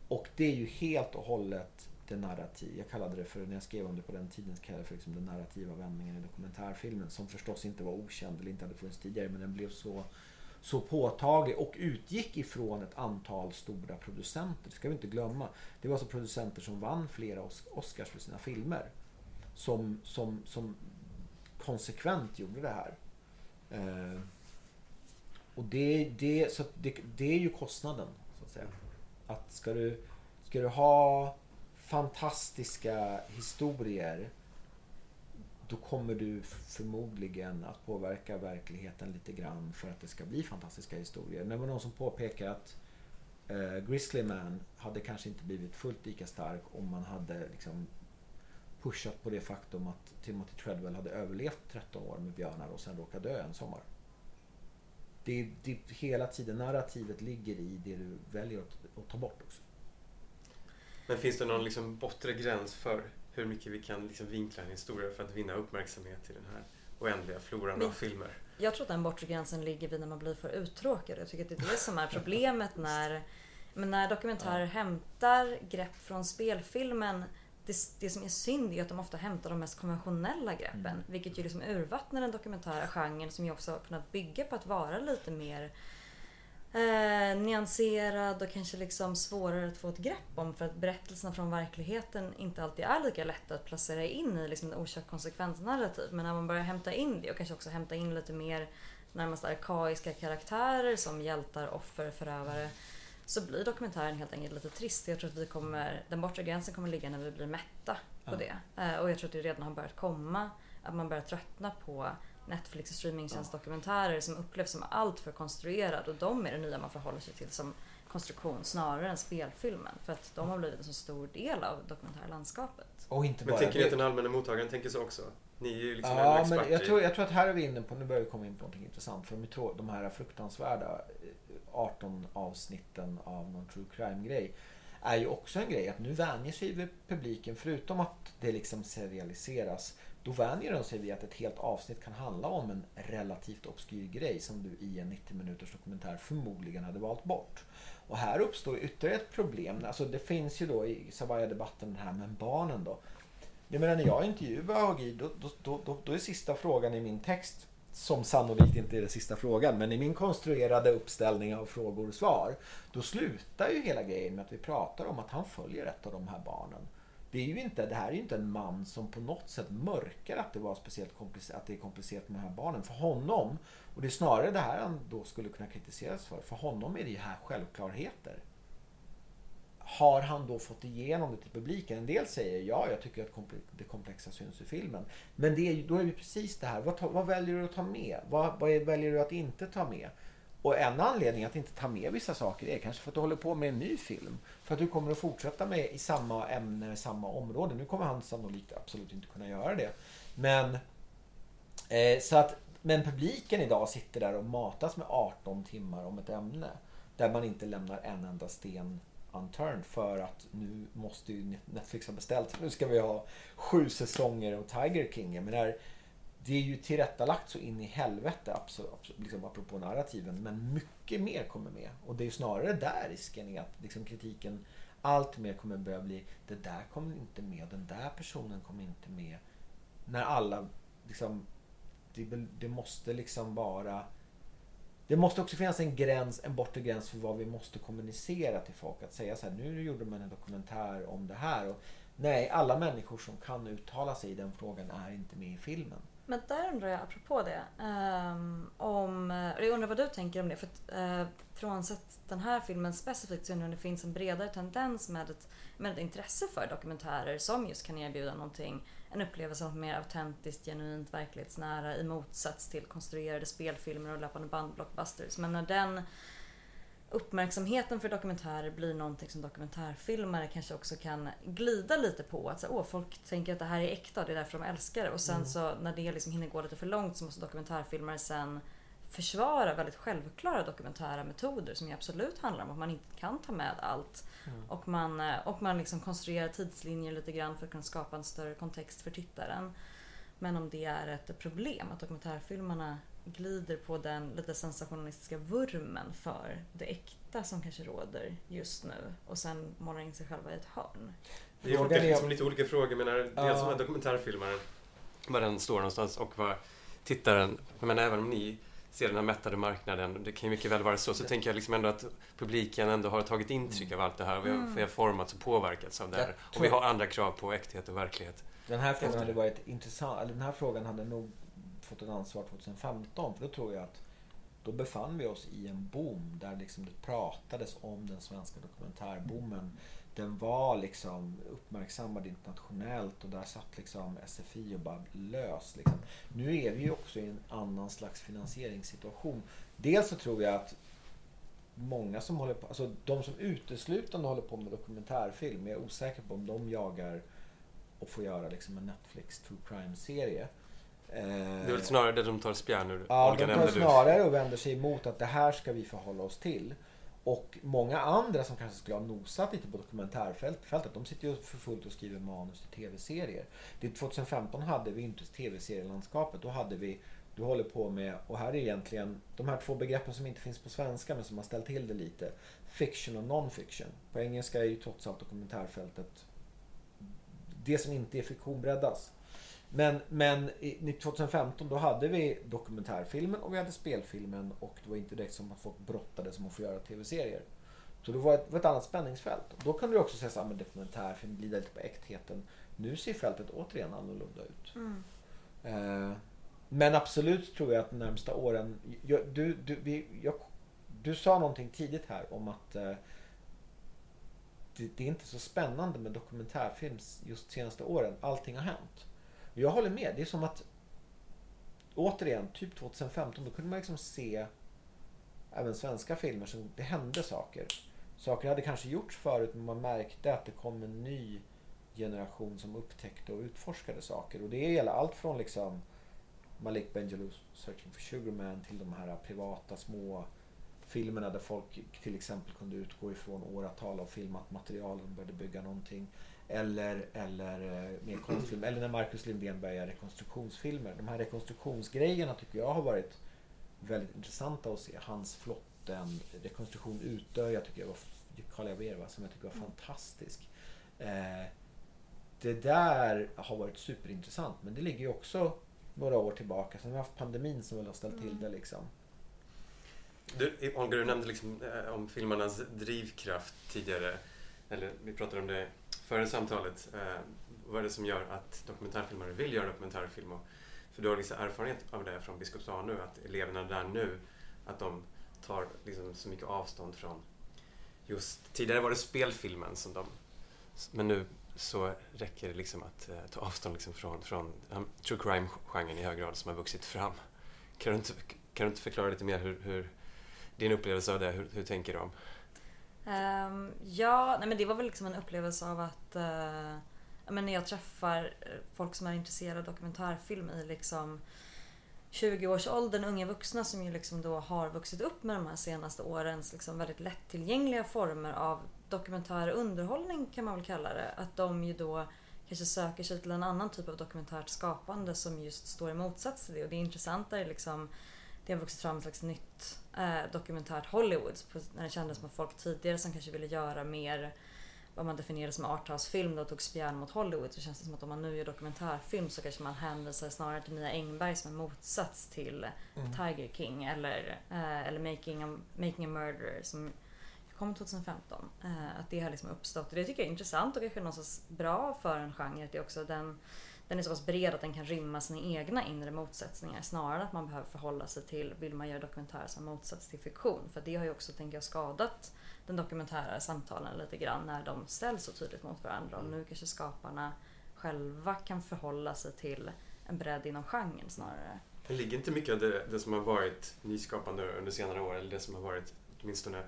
Och det är ju helt och hållet det narrativ. Jag kallade det för, när jag skrev om det på den tiden, så kallade jag det för liksom den narrativa vändningen i dokumentärfilmen. Som förstås inte var okänd eller inte hade funnits tidigare men den blev så, så påtaglig och utgick ifrån ett antal stora producenter. Det ska vi inte glömma. Det var alltså producenter som vann flera Oscars för sina filmer. Som, som, som konsekvent gjorde det här. Eh, och det, det, så det, det är ju kostnaden. Så att säga. Att ska du, ska du ha fantastiska historier då kommer du förmodligen att påverka verkligheten lite grann för att det ska bli fantastiska historier. Det var någon som påpekade att eh, Grizzly Man hade kanske inte blivit fullt lika stark om man hade liksom pushat på det faktum att Timothy Treadwell hade överlevt 13 år med björnar och sen råkade dö en sommar. Det, är- det hela tiden narrativet ligger i det du väljer att, att ta bort också. Men finns det någon liksom bortre gräns för hur mycket vi kan liksom vinkla en historia för att vinna uppmärksamhet i den här oändliga floran Men- av filmer? Jag tror att den bortre gränsen ligger vid när man blir för uttråkad. Jag tycker att det är det som är problemet när, men när dokumentärer hämtar grepp från spelfilmen. Det, det som är synd är att de ofta hämtar de mest konventionella greppen. Mm. Vilket ju liksom urvattnar den dokumentära genren som ju också har kunnat bygga på att vara lite mer eh, nyanserad och kanske liksom svårare att få ett grepp om för att berättelserna från verkligheten inte alltid är lika lätta att placera in i liksom orsak konsekvensnarrativ. Men när man börjar hämta in det och kanske också hämta in lite mer närmast arkaiska karaktärer som hjältar, offer, förövare så blir dokumentären helt enkelt lite trist. Jag tror att vi kommer, den bortre gränsen kommer ligga när vi blir mätta på Ja. det. Eh, och jag tror att det redan har börjat komma. Att man börjar tröttna på Netflix och streamingtjänstdokumentärer som upplevs som allt för konstruerad och de är det nya man förhåller sig till som konstruktion snarare än spelfilmen. För att de har blivit en så stor del av dokumentärlandskapet. Och inte Men bara tänker ni att den allmänna mottagaren tänker så också? Ni är ju liksom Ja, men jag tror, jag tror att här är vi inne på, nu börjar vi komma in på någonting intressant. För de, de här fruktansvärda eh, 18 avsnitten av någon true crime-grej är ju också en grej att nu vänjer sig vid publiken, förutom att det liksom serialiseras, då vänjer de sig vid att ett helt avsnitt kan handla om en relativt obskyr grej som du i en 90 minuters dokumentär förmodligen hade valt bort. Och här uppstår ytterligare ett problem. Alltså det finns ju då i Savaya-debatten här med barnen då. Jag menar när jag intervjuar Hagi då, då, då, då, då är sista frågan i min text som sannolikt inte är den sista frågan, men i min konstruerade uppställning av frågor och svar, då slutar ju hela grejen med att vi pratar om att han följer ett av de här barnen. Det, är ju inte, det här är ju inte en man som på något sätt mörkar att det, var speciellt komplicerat, att det är komplicerat med de här barnen. För honom, och det är snarare det här han då skulle kunna kritiseras för, för honom är det ju här självklarheter. Har han då fått igenom det till publiken? En del säger ja, jag tycker att det komplexa syns i filmen. Men det är, ju- då är det precis det här, vad, ta, vad väljer du att ta med? Vad, vad är, väljer du att inte ta med? Och en anledning att inte ta med vissa saker är kanske för att du håller på med en ny film. För att du kommer att fortsätta med i samma ämne, samma område. Nu kommer han sannolikt absolut inte kunna göra det. Men, eh, så att, men publiken idag sitter där och matas med 18 timmar om ett ämne. Där man inte lämnar en enda sten unturned för att nu måste ju Netflix ha beställt. Nu ska vi ha sju säsonger av Tiger King. Jag menar, det är ju tillrättalagt så in i helvete, absolut, absolut, liksom apropå narrativen. Men mycket mer kommer med. Och det är ju snarare där risken är att liksom kritiken allt mer kommer börja bli det där kommer inte med, den där personen kommer inte med. När alla liksom, det, det måste liksom vara det måste också finnas en gräns, en bortre gräns för vad vi måste kommunicera till folk. Att säga så här, nu gjorde man en dokumentär om det här. Och, nej, alla människor som kan uttala sig i den frågan är inte med i filmen. Men där undrar jag, apropå det, um, om, jag undrar vad du tänker om det. För att, uh, frånsett den här filmen specifikt så undrar jag om det finns en bredare tendens med ett, med ett intresse för dokumentärer som just kan erbjuda någonting, en upplevelse av mer autentiskt, genuint, verklighetsnära i motsats till konstruerade spelfilmer och löpande band-blockbusters. Men när den uppmärksamheten för dokumentärer blir någonting som dokumentärfilmare kanske också kan glida lite på. Att så, åh, folk tänker att det här är äkta och det är därför de älskar det. Och sen mm. så när det liksom hinner gå lite för långt så måste dokumentärfilmare sen försvara väldigt självklara dokumentära metoder som ju absolut handlar om att man inte kan ta med allt. Mm. Och man, eh, och man liksom konstruerar tidslinjer lite grann för att kunna skapa en större kontext för tittaren. Men om det är ett problem att dokumentärfilmarna glider på den lite sensationalistiska vurmen för det äkta som kanske råder just nu och sen målar in sig själva i ett hörn. Det är olika, liksom, lite olika frågor. Men dels uh. som dokumentärfilmaren, var den står någonstans och vad tittaren, men även om ni ser den här mättade marknaden, det kan ju mycket väl vara så, så det. tänker jag liksom ändå att publiken ändå har tagit intryck mm. av allt det här. Vi har, mm. vi har formats och påverkats av det här. Och vi har andra krav på äkthet och verklighet. Den här frågan hade varit intressant, eller den här frågan hade nog fått ett ansvar 2015. För då tror jag att då befann vi oss i en boom där liksom det pratades om den svenska dokumentärboomen. Den var liksom uppmärksammad internationellt och där satt liksom SFI och bara lös. Liksom. Nu är vi ju också i en annan slags finansieringssituation. Dels så tror jag att många som håller på, alltså de som uteslutande håller på med dokumentärfilm, jag är osäker på om de jagar och får göra liksom en Netflix true crime-serie. Det är väl snarare det de tar spjärn ur. Ja, Olga de tar snarare och vänder sig emot att det här ska vi förhålla oss till. Och många andra som kanske skulle ha nosat lite på dokumentärfältet, de sitter ju för fullt och skriver manus till tv-serier. 2015 hade vi inte tv-serielandskapet. Då hade vi, du håller på med, och här är egentligen de här två begreppen som inte finns på svenska men som har ställt till det lite. Fiction och non-fiction. På engelska är ju trots allt dokumentärfältet det som inte är fiktion breddas. Men, men 2015 då hade vi dokumentärfilmen och vi hade spelfilmen och det var inte direkt som att folk brottades om att få göra tv-serier. Så det var ett, var ett annat spänningsfält. Då kan du också säga att dokumentärfilm glider lite på äktheten. Nu ser fältet återigen annorlunda ut. Mm. Eh, men absolut tror jag att de närmsta åren... Jag, du, du, vi, jag, du sa någonting tidigt här om att eh, det, det, är inte så spännande med dokumentärfilm just senaste åren. Allting har hänt. Jag håller med. Det är som att återigen, typ 2015, då kunde man liksom se även svenska filmer som det hände saker. Saker hade kanske gjorts förut men man märkte att det kom en ny generation som upptäckte och utforskade saker. Och det gäller allt från liksom Malik Benjelouz Searching for Sugarman till de här privata små filmerna där folk till exempel kunde utgå ifrån åratal av filmat material och började bygga någonting. Eller, eller eh, mer konstfilm. Eller när Marcus Lindén börjar rekonstruktionsfilmer. De här rekonstruktionsgrejerna tycker jag har varit väldigt intressanta att se. Hans flotten, rekonstruktion Utö, jag tycker jag var Karl Javer, som jag tycker var fantastisk. Eh, det där har varit superintressant men det ligger ju också några år tillbaka. Sen har vi haft pandemin som väl har ställt till mm. det liksom. Du, Olga, du nämnde liksom, eh, om filmarnas drivkraft tidigare. Eller vi pratade om det före samtalet. Eh, vad är det som gör att dokumentärfilmare vill göra dokumentärfilm? Och, för du har liksom erfarenhet av det från Biskops nu, att eleverna där nu, att de tar liksom så mycket avstånd från just, tidigare var det spelfilmen som de, men nu så räcker det liksom att eh, ta avstånd liksom från, från um, true crime-genren i hög grad som har vuxit fram. Kan du inte, kan du inte förklara lite mer hur, hur din upplevelse av det, hur, hur tänker du om? Um, ja, nej men det var väl liksom en upplevelse av att uh, men när jag träffar eh, folk som är intresserade av dokumentärfilm i liksom 20-årsåldern, unga vuxna som ju liksom då har vuxit upp med de här senaste årens liksom väldigt lättillgängliga former av dokumentär underhållning kan man väl kalla det. Att de ju då kanske söker sig till en annan typ av dokumentärt skapande som just står i motsats till det. Och det intressanta är liksom det har vuxit fram ett slags nytt eh, dokumentärt Hollywood. När det kändes som att folk tidigare som kanske ville göra mer vad man definierar som arthouse-film då tog spjärn mot Hollywood så känns det som att om man nu gör dokumentärfilm så kanske man hänvisar snarare till Mia Engberg som en motsats till mm. Tiger King eller, eh, eller Making, a, Making a Murderer som kom 2015. Eh, att det har liksom uppstått och det tycker jag är intressant och kanske någonstans bra för en genre. Att det också den, den är så pass bred att den kan rymma sina egna inre motsättningar snarare än att man behöver förhålla sig till, vill man göra dokumentär som motsats till fiktion? För det har ju också, tänker jag, skadat den dokumentära samtalen lite grann när de ställs så tydligt mot varandra. Och nu kanske skaparna själva kan förhålla sig till en bredd inom genren snarare. Det ligger inte mycket av det, det som har varit nyskapande under senare år, eller det som har varit åtminstone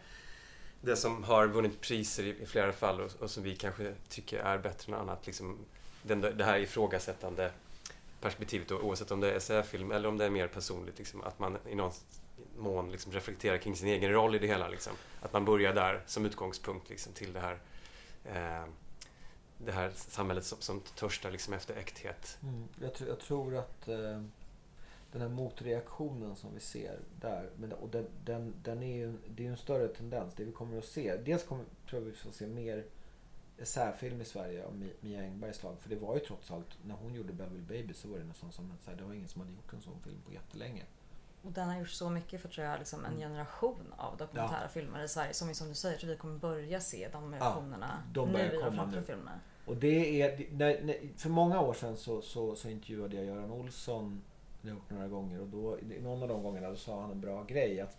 det som har vunnit priser i, i flera fall och, och, som vi kanske tycker är bättre än annat. Liksom, den, det här ifrågasättande perspektivet då, oavsett om det är essäfilm eller om det är mer personligt. Liksom, att man i någon mån liksom reflekterar kring sin egen roll i det hela. Liksom. Att man börjar där som utgångspunkt liksom, till det här, eh, det här samhället som, som törstar liksom, efter äkthet. Mm. Jag, tr jag, tror att eh, den här motreaktionen som vi ser där, men, och den, den, den är ju, det är ju en större tendens. Det vi kommer att se, dels kommer, tror jag vi får se mer särfilm i Sverige av Mia Engbergs slag. För det var ju trots allt, när hon gjorde Beverly Baby så var det nästan som att det var ingen som hade gjort en sån film på jättelänge. Och den har gjort så mycket för tror jag, liksom en mm. generation av dokumentära ja. filmer i Sverige. Som som du säger, tror vi kommer börja se de reaktionerna ja, de nu i de framtida filmerna. Och det är, när, när, för många år sedan så, så, så intervjuade jag Göran Olsson det har jag gjort några gånger och då, någon av de gångerna då sa han en bra grej. att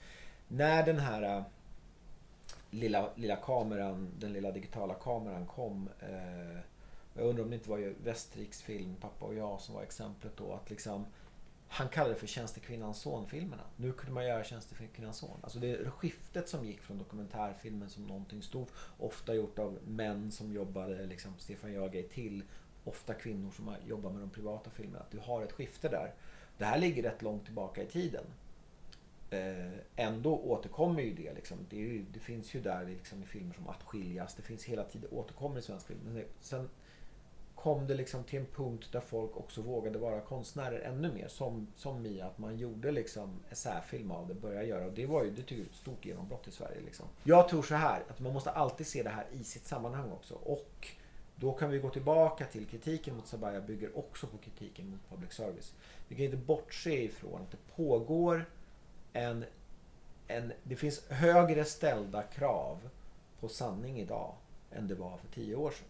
När den här äh, lilla, lilla kameran, den lilla digitala kameran kom. Eh, jag undrar om det inte var Västerriks film Pappa och jag som var exemplet då. Att liksom, han kallade det för Tjänstekvinnans son-filmerna. Nu kunde man göra Tjänstekvinnans son. Alltså det skiftet som gick från dokumentärfilmen som någonting stort, ofta gjort av män som jobbade, liksom Stefan Jörgej till ofta kvinnor som jobbar med de privata filmerna. Att du har ett skifte där. Det här ligger rätt långt tillbaka i tiden. Eh, ändå återkommer ju det. Liksom. Det, ju, det, finns ju där liksom, i filmer som Att skiljas. Det finns hela tiden, återkommer i svensk film. Men sen kom det liksom till en punkt där folk också vågade vara konstnärer ännu mer. Som, som Mia, att man gjorde liksom essäfilm av det, började göra. Och det var ju det tycker jag, ett stort genombrott i Sverige. Liksom. Jag tror så här, att man måste alltid se det här i sitt sammanhang också. Och då kan vi gå tillbaka till kritiken mot Sabaya bygger också på kritiken mot public service. Vi kan inte bortse ifrån att det pågår en, en... Det finns högre ställda krav på sanning idag än det var för tio år sedan.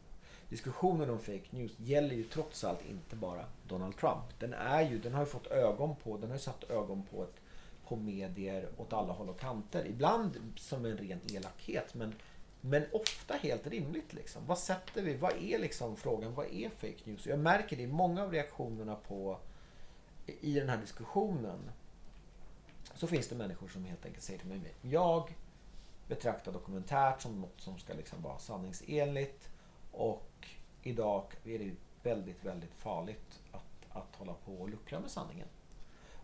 Diskussionen om fake news gäller ju trots allt inte bara Donald Trump. Den, är ju, den har ju fått ögon på, den har ju satt ögon på, ett, på medier åt alla håll och kanter. Ibland som en ren elakhet men, men ofta helt rimligt. Liksom. Vad sätter vi? Vad är liksom frågan? Vad är fake news? Jag märker det i många av reaktionerna på i den här diskussionen så finns det människor som helt enkelt säger till mig jag betraktar dokumentärt som något som ska liksom vara sanningsenligt och idag är det väldigt, väldigt farligt att, att hålla på och luckra med sanningen.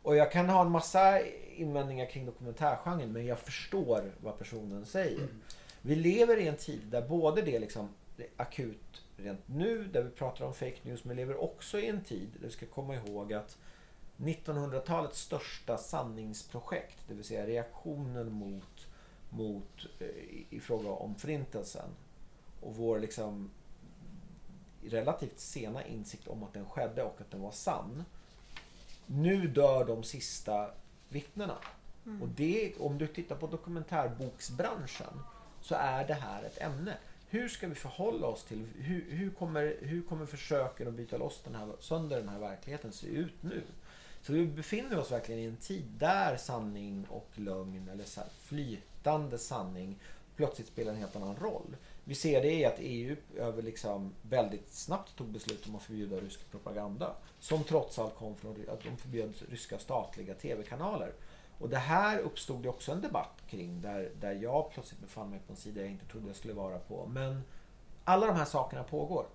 Och jag kan ha en massa invändningar kring dokumentärgenren men jag förstår vad personen säger. Mm. Vi lever i en tid där både det liksom akut rent nu, där vi pratar om fake news, men lever också i en tid där vi ska komma ihåg att 1900-talets största sanningsprojekt, det vill säga reaktionen mot, mot eh, i fråga om förintelsen och vår liksom relativt sena insikt om att den skedde och att den var sann. Nu dör de sista vittnena. Mm. Och det, om du tittar på dokumentärboksbranschen så är det här ett ämne. Hur ska vi förhålla oss till, hur, hur, kommer, hur kommer försöken att byta loss den här, sönder den här verkligheten se ut nu? Så vi befinner oss verkligen i en tid där sanning och lögn eller flytande sanning plötsligt spelar en helt annan roll. Vi ser det i att EU över liksom väldigt snabbt tog beslut om att förbjuda rysk propaganda. Som trots allt kom från att de förbjöd ryska statliga tv-kanaler. Och det här uppstod det också en debatt kring där, där jag plötsligt befann mig på en sida jag inte trodde jag skulle vara på. Men alla de här sakerna pågår.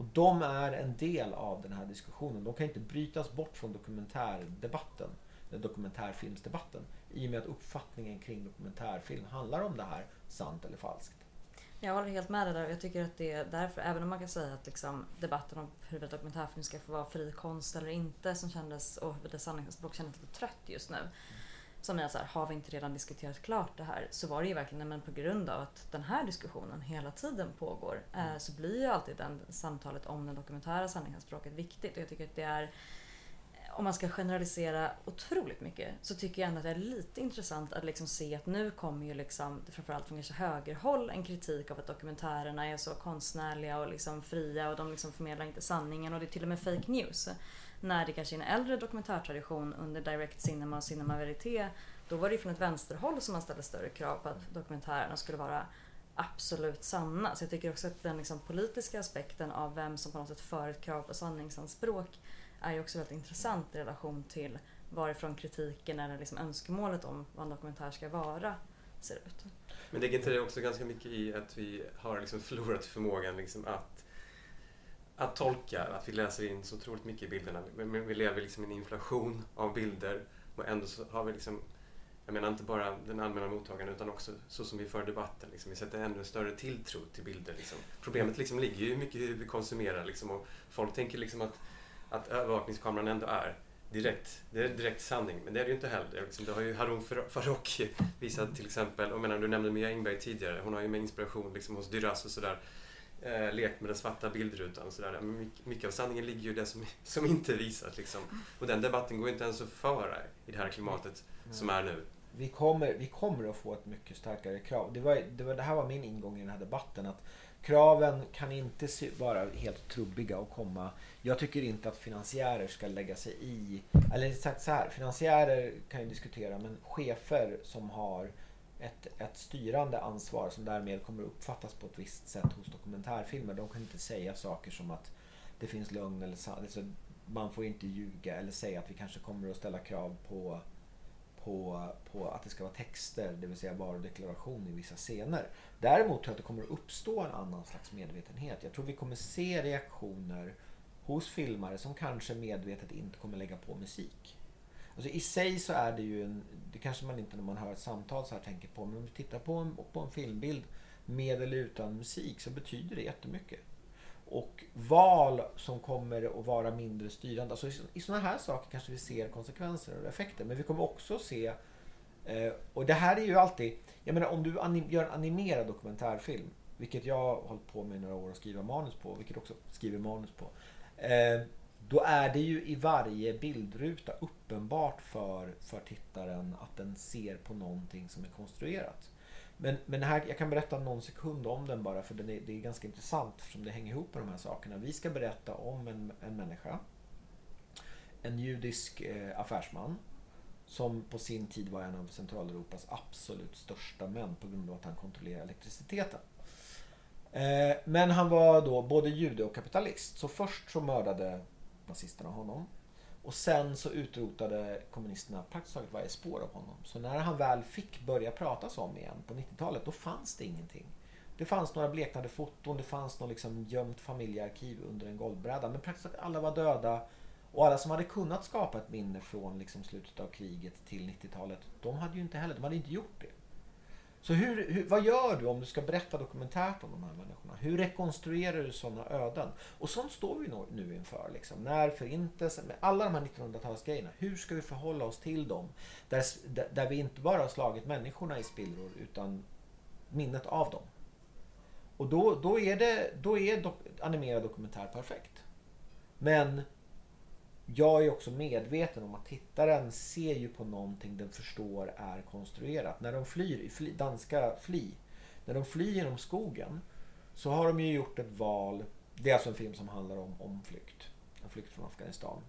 Och de är en del av den här diskussionen. De kan inte brytas bort från dokumentärdebatten, dokumentärfilmsdebatten. I och med att uppfattningen kring dokumentärfilm handlar om det här, sant eller falskt. Jag håller helt med dig där. Jag tycker att det är därför, även om man kan säga att liksom, debatten om huruvida dokumentärfilm ska få vara fri konst eller inte som kändes, och huruvida sanningsspråk kändes lite trött just nu. Som är så här, har vi inte redan diskuterat klart det här? Så var det ju verkligen, men på grund av att den här diskussionen hela tiden pågår eh, så blir ju alltid den samtalet om det dokumentära sanningsspråket viktigt. Och jag tycker att det är om man ska generalisera otroligt mycket så tycker jag ändå att det är lite intressant att liksom se att nu kommer ju liksom, framförallt från kanske högerhåll, en kritik av att dokumentärerna är så konstnärliga och liksom fria och de liksom förmedlar inte sanningen och det är till och med fake news. När det kanske är en äldre dokumentärtradition under Direct Cinema och Cinema Verité då var det ju från ett vänsterhåll som man ställde större krav på att dokumentärerna skulle vara absolut sanna. Så jag tycker också att den liksom politiska aspekten av vem som på något sätt för ett krav på sanningsanspråk är ju också väldigt intressant i relation till varifrån kritiken eller liksom önskemålet om vad en dokumentär ska vara ser ut. Men ligger inte det också ganska mycket i att vi har liksom förlorat förmågan liksom att, att tolka, att vi läser in så otroligt mycket i bilderna. Men vi lever liksom i en inflation av bilder och ändå så har vi liksom jag menar inte bara den allmänna mottagaren utan också så som vi för debatten. Liksom. Vi sätter ännu större tilltro till bilder. Liksom. Problemet liksom ligger ju mycket i hur vi konsumerar. Liksom, och folk tänker liksom att att övervakningskameran ändå är direkt, det är direkt sanning. Men det är det ju inte heller. Liksom, det har ju Harun Farocki visat till exempel. Och menar, du nämnde Mia Engberg tidigare. Hon har ju med inspiration liksom, hos Duras och sådär eh, lekt med den svarta bildrutan sådär. Men mycket av sanningen ligger ju i det som, som inte visas. Liksom. Och den debatten går inte ens att föra i det här klimatet mm. som är nu. Vi kommer, vi kommer att få ett mycket starkare krav. Det, var, det, var, det här var min ingång i den här debatten. att Kraven kan inte vara helt trubbiga och komma. Jag tycker inte att finansiärer ska lägga sig i. Eller sagt så här, finansiärer kan ju diskutera men chefer som har ett, ett styrande ansvar som därmed kommer uppfattas på ett visst sätt hos dokumentärfilmer. De kan inte säga saker som att det finns lögn eller alltså, man får inte ljuga eller säga att vi kanske kommer att ställa krav på på, på att det ska vara texter, det vill säga varudeklaration i vissa scener. Däremot tror jag att det kommer att uppstå en annan slags medvetenhet. Jag tror vi kommer se reaktioner hos filmare som kanske medvetet inte kommer lägga på musik. Alltså I sig så är det ju en, det kanske man inte när man hör ett samtal så här tänker på, men om vi tittar på en, på en filmbild med eller utan musik så betyder det jättemycket. Och val som kommer att vara mindre styrande. Alltså I sådana här saker kanske vi ser konsekvenser och effekter. Men vi kommer också se eh, och det här är ju alltid, jag menar om du anim, gör en animerad dokumentärfilm, vilket jag har hållit på med några år att skriva manus på, vilket också skriver manus på. Eh, då är det ju i varje bildruta uppenbart för, för tittaren att den ser på någonting som är konstruerat. Men, men här, jag kan berätta någon sekund om den bara för den är, det är ganska intressant eftersom det hänger ihop med de här sakerna. Vi ska berätta om en, en människa. En judisk eh, affärsman. Som på sin tid var en av Centraleuropas absolut största män på grund av att han kontrollerade elektriciteten. Eh, men han var då både jude och kapitalist. Så först så mördade nazisterna honom. Och sen så utrotade kommunisterna praktiskt taget varje spår av honom. Så när han väl fick börja pratas om igen på 90-talet, då fanns det ingenting. Det fanns några bleknade foton, det fanns något liksom gömt familjearkiv under en golvbräda. Men praktiskt taget alla var döda. Och alla som hade kunnat skapa ett minne från liksom slutet av kriget till 90-talet, de hade ju inte heller, de hade inte gjort det. Så hur, hur, vad gör du om du ska berätta dokumentärt om de här människorna? Hur rekonstruerar du sådana öden? Och sånt står vi nu inför. Liksom. När förintelsen, med alla de här 1900-talsgrejerna, hur ska vi förhålla oss till dem? Där, där vi inte bara har slagit människorna i spillror utan minnet av dem. Och då, då är, det, då är dok, animerad dokumentär perfekt. Men jag är också medveten om att tittaren ser ju på någonting den förstår är konstruerat. När de flyr, i fly, danska Fli, när de flyr genom skogen så har de ju gjort ett val. Det är alltså en film som handlar om, om flykt. En flykt från Afghanistan.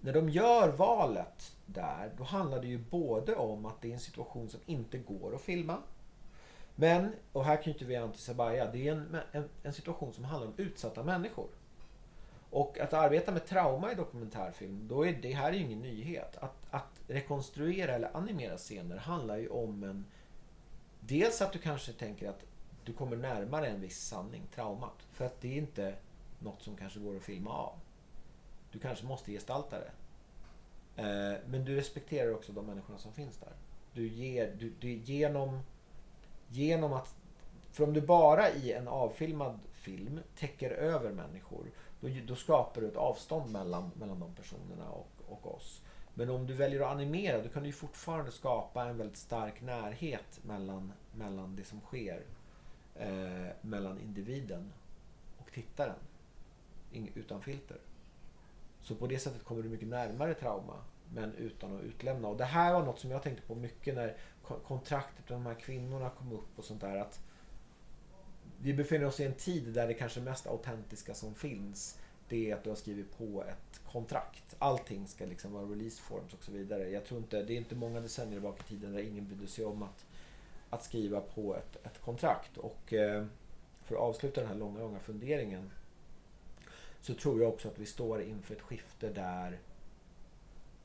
När de gör valet där, då handlar det ju både om att det är en situation som inte går att filma. Men, och här knyter vi an till Sabaya, det är en, en, en situation som handlar om utsatta människor. Och att arbeta med trauma i dokumentärfilm, då är det här är ju ingen nyhet. Att, att rekonstruera eller animera scener handlar ju om en... Dels att du kanske tänker att du kommer närmare en viss sanning, traumat. För att det är inte något som kanske går att filma av. Du kanske måste gestalta det. Eh, men du respekterar också de människorna som finns där. Du ger, du, du, genom, genom att... För om du bara i en avfilmad film täcker över människor, då, då skapar du ett avstånd mellan, mellan de personerna och, och oss. Men om du väljer att animera, då kan du fortfarande skapa en väldigt stark närhet mellan, mellan det som sker. Eh, mellan individen och tittaren. Utan filter. Så på det sättet kommer du mycket närmare trauma men utan att utlämna. Och det här var något som jag tänkte på mycket när kontraktet med de här kvinnorna kom upp och sånt där. Att vi befinner oss i en tid där det kanske mest autentiska som finns det är att du har skrivit på ett kontrakt. Allting ska liksom vara release forms och så vidare. Jag tror inte, det är inte många decennier bak i tiden där ingen brydde sig om att, att skriva på ett, ett kontrakt. Och eh, för att avsluta den här långa, långa funderingen så tror jag också att vi står inför ett skifte där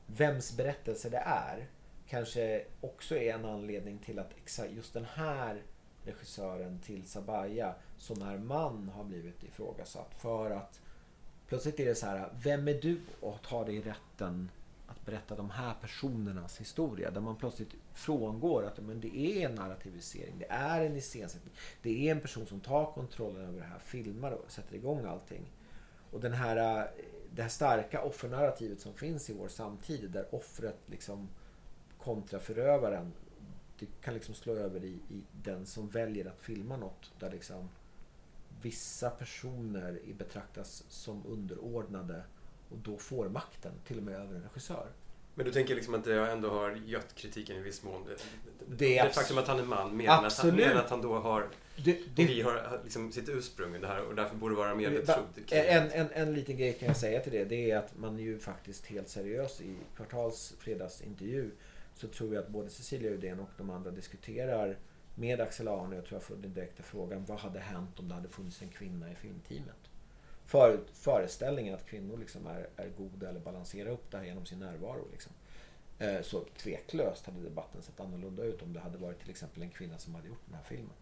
vems berättelse det är kanske också är en anledning till att just den här regissören till Sabaya som är man har blivit ifrågasatt. För att plötsligt är det så här, vem är du och tar dig rätten att berätta de här personernas historia? Där man plötsligt frångår att men det är en narrativisering, det är en iscensättning. Det är en person som tar kontrollen över det här, filmar och sätter igång allting. Och den här, eh, det här starka offernarrativet som finns i vår samtid där offret liksom kontra förövaren det kan liksom slå över i, i den som väljer att filma något där liksom vissa personer betraktas som underordnade och då får makten till och med över en regissör. Men du tänker liksom att det ändå har gött kritiken i viss mån? Det, det, det faktum att han är man mer än att, han, mer att han då har det, det, vi har liksom sitt ursprung i det här och därför borde vara mer betrodd. En, en, en liten grej kan jag säga till det. Det är att man är ju faktiskt helt seriös i Kvartals fredagsintervju så tror jag att både Cecilia Uddén och de andra diskuterar med Axel Arne, jag tror jag får den direkta frågan, vad hade hänt om det hade funnits en kvinna i filmteamet? För, föreställningen att kvinnor liksom är, är goda eller balanserar upp det här genom sin närvaro. Liksom. Eh, så tveklöst hade debatten sett annorlunda ut om det hade varit till exempel en kvinna som hade gjort den här filmen.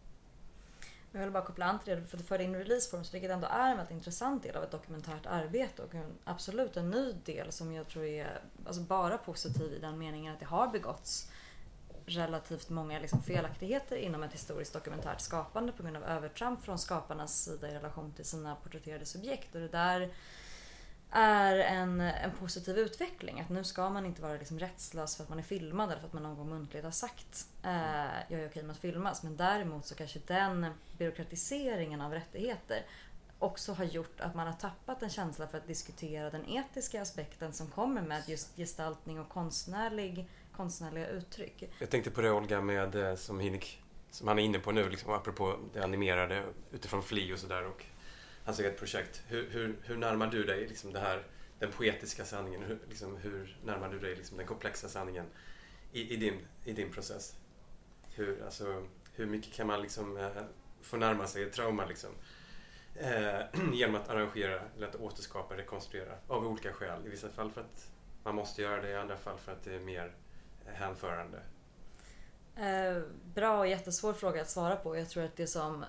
Jag vill bara koppla an till det, för du förde in releaseforms, vilket ändå är en väldigt intressant del av ett dokumentärt arbete och en, absolut en ny del som jag tror är alltså bara positiv i den meningen att det har begåtts relativt många liksom felaktigheter inom ett historiskt dokumentärt skapande på grund av övertramp från skaparnas sida i relation till sina porträtterade subjekt. Och det där är en, en positiv utveckling. Att nu ska man inte vara liksom rättslös för att man är filmad eller för att man någon gång muntligt har sagt eh, jag är okej med att filmas. Men däremot så kanske den byråkratiseringen av rättigheter också har gjort att man har tappat en känsla för att diskutera den etiska aspekten som kommer med just gestaltning och konstnärlig, konstnärliga uttryck. Jag tänkte på det Olga med eh, som Hinik, som han är inne på nu, liksom, apropå det animerade utifrån Fli och sådär Alltså hans eget projekt. Hur, hur, hur närmar du dig liksom det här, den poetiska sanningen? Hur, liksom, hur närmar du dig liksom den komplexa sanningen i, i, din, i din process? Hur, alltså, hur mycket kan man liksom, eh, få närma sig ett trauma liksom? Eh, genom att arrangera, eller att återskapa, rekonstruera av olika skäl. I vissa fall för att man måste göra det, i andra fall för att det är mer hänförande. Eh, bra och jättesvår fråga att svara på. Jag tror att det som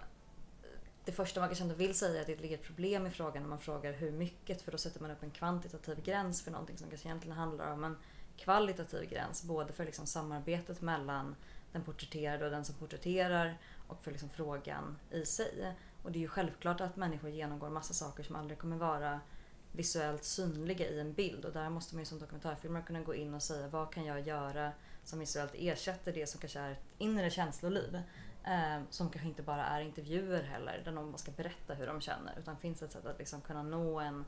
det första man kanske ändå vill säga är att det ligger ett problem i frågan när man frågar hur mycket för då sätter man upp en kvantitativ gräns för någonting som kanske egentligen handlar om en kvalitativ gräns. Både för liksom samarbetet mellan den porträtterade och den som porträtterar och för liksom frågan i sig. Och det är ju självklart att människor genomgår massa saker som aldrig kommer vara visuellt synliga i en bild och där måste man ju som dokumentärfilmare kunna gå in och säga vad kan jag göra som visuellt ersätter det som kanske är ett inre känsloliv. Eh, som kanske inte bara är intervjuer heller, där någon ska berätta hur de känner. Utan finns ett sätt att liksom kunna nå en,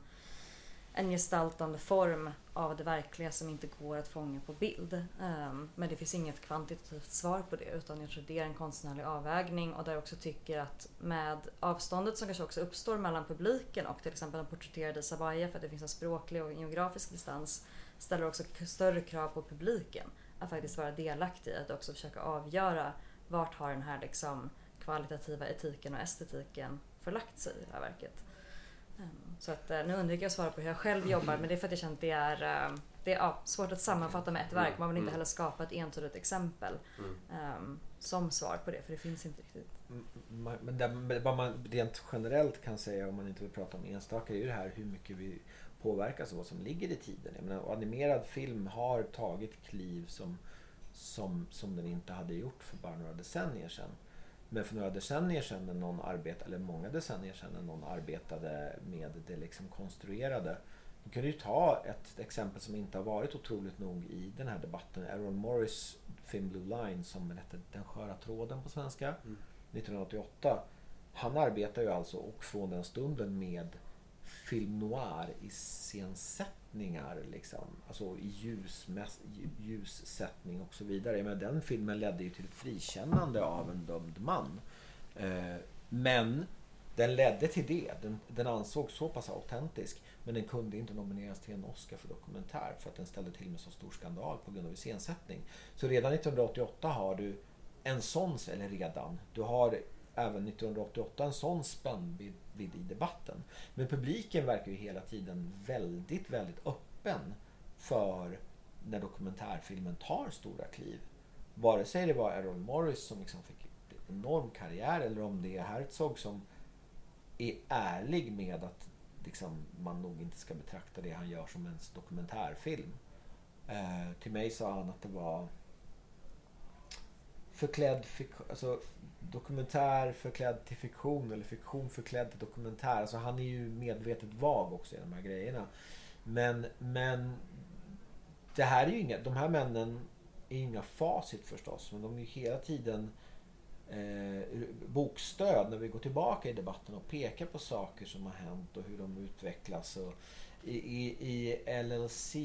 en gestaltande form av det verkliga som inte går att fånga på bild. Eh, men det finns inget kvantitativt svar på det utan jag tror det är en konstnärlig avvägning och där jag också tycker att med avståndet som kanske också uppstår mellan publiken och till exempel den porträtterade Sabaya för att det finns en språklig och geografisk distans ställer också större krav på publiken att faktiskt vara delaktig i att också försöka avgöra vart har den här liksom kvalitativa etiken och estetiken förlagt sig i det här verket. Um, så att, uh, nu undviker jag att svara på hur jag själv jobbar men det är för att jag känner att det är, uh, det är ja, svårt att sammanfatta med ett verk. Man vill inte Mm. heller skapa ett entydigt exempel Mm. um, som svar på det för det finns inte riktigt. Mm, Men det, vad man rent generellt kan säga om man inte vill prata om enstaka är ju det här hur mycket vi påverkas av vad som ligger i tiden. Jag menar, animerad film har tagit kliv som, som, som den inte hade gjort för bara några decennier sedan. Men för några decennier sedan när någon arbetade, eller många decennier sedan när någon arbetade med det liksom konstruerade. Du kan ju ta ett exempel som inte har varit otroligt nog i den här debatten. Aaron Morris film Blue Line som hette Den sköra tråden på svenska. Mm. 1988. Han arbetar ju alltså och från den stunden med film noir i scensättningar liksom. Alltså i ljus, ljussättning och så vidare. Men den filmen ledde ju till ett frikännande av en dömd man. Eh, men den ledde till det. Den, den ansågs så pass autentisk. Men den kunde inte nomineras till en Oscar för dokumentär för att den ställde till med så stor skandal på grund av iscensättning. Så redan 1988 har du en sån, eller redan, du har även 1988 en sån spännvidd i debatten. Men publiken verkar ju hela tiden väldigt, väldigt öppen för när dokumentärfilmen tar stora kliv. Vare sig det var Errol Morris som liksom fick en enorm karriär eller om det är Herzog som är ärlig med att liksom, man nog inte ska betrakta det han gör som en dokumentärfilm. Eh, till mig sa han att det var förklädd fik- alltså, dokumentär förklädd till fiktion eller fiktion förklädd till dokumentär. Alltså, han är ju medvetet vag också i de här grejerna. Men, men det här är ju inga, de här männen är ju inga facit förstås. Men de är ju hela tiden eh, bokstöd när vi går tillbaka i debatten och pekar på saker som har hänt och hur de utvecklas. Och i, i, I LLC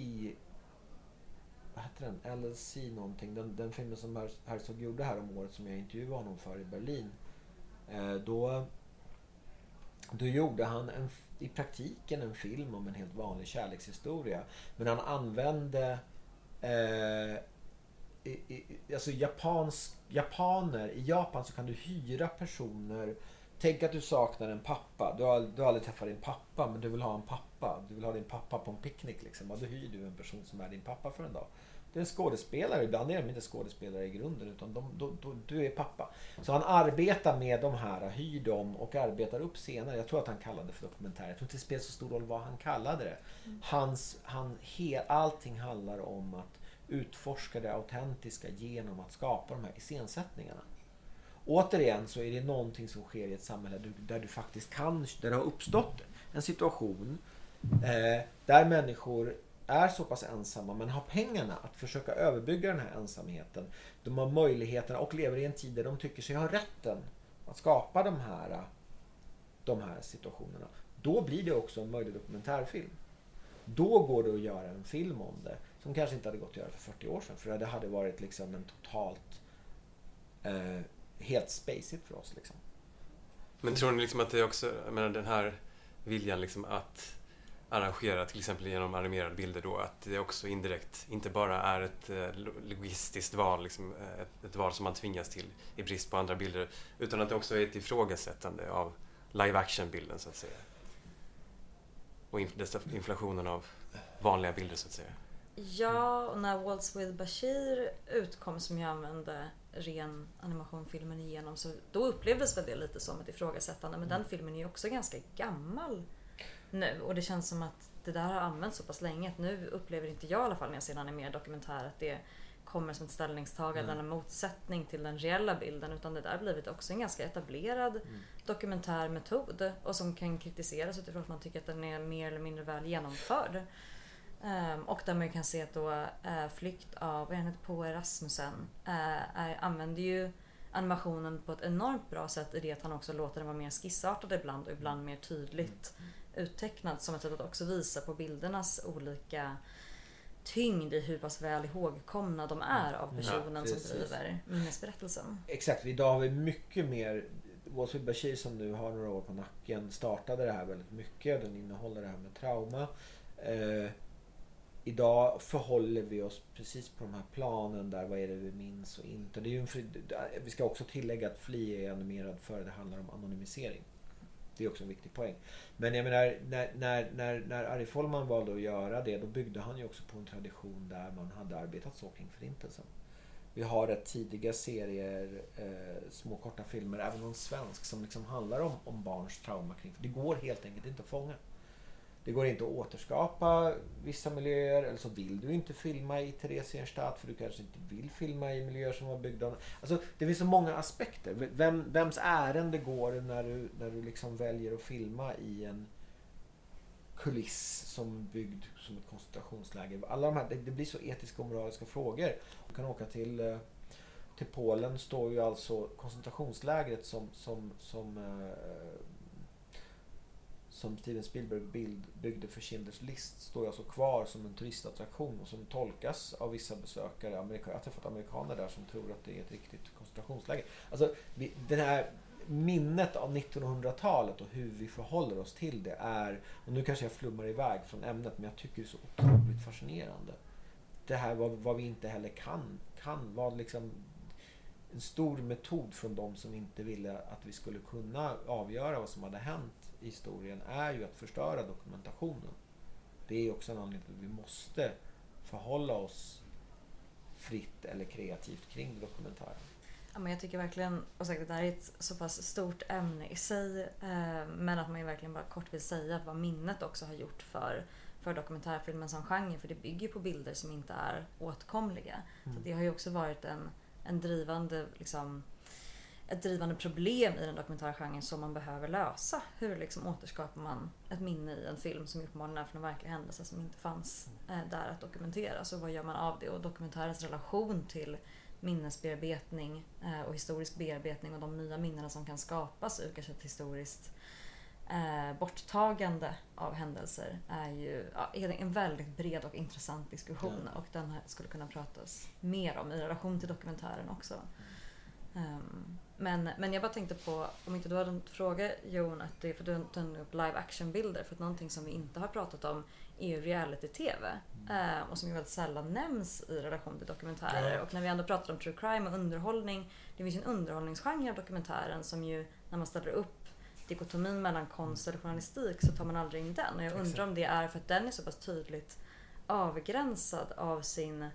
vad heter den? LLC någonting. Den, den filmen som Herzog gjorde här om året som jag intervjuade honom för i Berlin. Eh, då, då gjorde han en, i praktiken en film om en helt vanlig kärlekshistoria. Men han använde eh, i, i, alltså japansk, japaner, i Japan så kan du hyra personer Tänk att du saknar en pappa. Du har, du har aldrig träffat din pappa men du vill ha en pappa. Du vill ha din pappa på en picknick liksom. Och då hyr du en person som är din pappa för en dag. Det är skådespelare. Ibland är de inte skådespelare i grunden utan de, då, då, du är pappa. Så han arbetar med de här, hyr dem och arbetar upp scener. Jag tror att han kallade det för dokumentär. Jag tror inte det spelar så stor roll vad han kallade det. Hans, han, he, allting handlar om att utforska det autentiska genom att skapa de här iscensättningarna. Återigen så är det någonting som sker i ett samhälle du- där du faktiskt kan, där det har uppstått en situation eh, där människor är så pass ensamma men har pengarna att försöka överbygga den här ensamheten. De har möjligheterna och lever i en tid där de tycker sig ha rätten att skapa de här, de här situationerna. Då blir det också en möjlig dokumentärfilm. Då går det att göra en film om det som kanske inte hade gått att göra för 40 år sedan. För det hade varit liksom en totalt eh, helt spacigt för oss. Liksom. Men tror ni liksom att det är också, jag menar den här viljan liksom att arrangera till exempel genom animerade bilder då, att det också indirekt inte bara är ett eh, lo- logistiskt val, liksom, eh, ett, ett val som man tvingas till i brist på andra bilder, utan att det också är ett ifrågasättande av live action-bilden så att säga. Och inf- inflationen av vanliga bilder så att säga. Ja, och när Waltz with Bashir utkom som jag använde ren animationfilmen igenom så då upplevdes väl det lite som ett ifrågasättande. Men den filmen är ju också ganska gammal nu. Och det känns som att det där har använts så pass länge att nu upplever inte jag i alla fall när jag ser en animerad dokumentär att det kommer som ett ställningstagande eller motsättning till den reella bilden. Utan det där har blivit också en ganska etablerad dokumentär metod och som kan kritiseras utifrån att man tycker att den är mer eller mindre väl genomförd. Ehm, och där man kan se att då uh, Flykt av, vad heter Poe Rasmussen, uh, är, använder ju animationen på ett enormt bra sätt i det att han också låter den vara mer skissartad ibland och ibland mer tydligt uttecknad som ett sätt att också visa på bildernas olika tyngd i hur pass väl ihågkomna de är av personen som precis. driver minnesberättelsen. Exakt, idag har vi mycket mer Wasfid Bashir som nu har några år på nacken startade det här väldigt mycket. Den innehåller det här med trauma. Eh, idag förhåller vi oss precis på de här planen där vad är det vi minns och inte. Det är ju en fri, vi ska också tillägga att Fli är animerad för det handlar om anonymisering. Det är också en viktig poäng. Men jag menar, när, när, när, när Ari Folman valde att göra det, då byggde han ju också på en tradition där man hade arbetat så kring Förintelsen. Vi har rätt tidiga serier, eh, små korta filmer, även någon svensk, som liksom handlar om, om barns trauma kring Det går helt enkelt inte att fånga. Det går inte att återskapa vissa miljöer eller så vill du inte filma i Theresienstadt för du kanske inte vill filma i miljöer som var byggda Alltså det finns så många aspekter. Vem, vems ärende går när du, när du liksom väljer att filma i en kuliss som byggd som ett koncentrationsläger. Alla de här, det, det blir så etiska och moraliska frågor. Du kan åka till, eh, till Polen står ju alltså koncentrationslägret som, som, som eh, som Steven Spielberg bild, byggde för Schindler's list står alltså kvar som en turistattraktion och som tolkas av vissa besökare. Amerika, jag har träffat amerikaner där som tror att det är ett riktigt koncentrationsläger. Alltså, vi, den här minnet av 1900-talet och hur vi förhåller oss till det är, och nu kanske jag flummar iväg från ämnet, men jag tycker det är så otroligt fascinerande. Det här vad, vad vi inte heller kan, kan vad liksom en stor metod från de som inte ville att vi skulle kunna avgöra vad som hade hänt historien är ju att förstöra dokumentationen. Det är också en anledning till att vi måste förhålla oss fritt eller kreativt kring dokumentären. Ja, men jag tycker verkligen, och att det här är ett så pass stort ämne i sig, eh, men att man ju verkligen bara kort vill säga vad minnet också har gjort för, för dokumentärfilmen som genre, för det bygger på bilder som inte är åtkomliga. Mm. Så det har ju också varit en, en drivande liksom, ett drivande problem i den dokumentärgenren som man behöver lösa. Hur liksom återskapar man ett minne i en film som uppenbarligen är från en verklig händelse som inte fanns eh, där att dokumentera. Så vad gör man av det? Och dokumentärens relation till minnesbearbetning eh, och historisk bearbetning och de nya minnena som kan skapas ur kanske ett historiskt eh, borttagande av händelser är ju ja, en väldigt bred och intressant diskussion ja. och den skulle kunna pratas mer om i relation till dokumentären också. Um, men, men jag bara tänkte på, om inte du hade en fråga Jon, att det, för du tog upp live action-bilder. För att någonting som vi inte har pratat om är ju reality-tv. Mm. Eh, och som ju väldigt sällan nämns i relation till dokumentärer. Ja. Och när vi ändå pratar om true crime och underhållning. Det finns ju en underhållningsgenre av dokumentären som ju, när man ställer upp dikotomin mellan konst och journalistik så tar man aldrig in den. Och jag undrar om det är för att den är så pass tydligt avgränsad av sin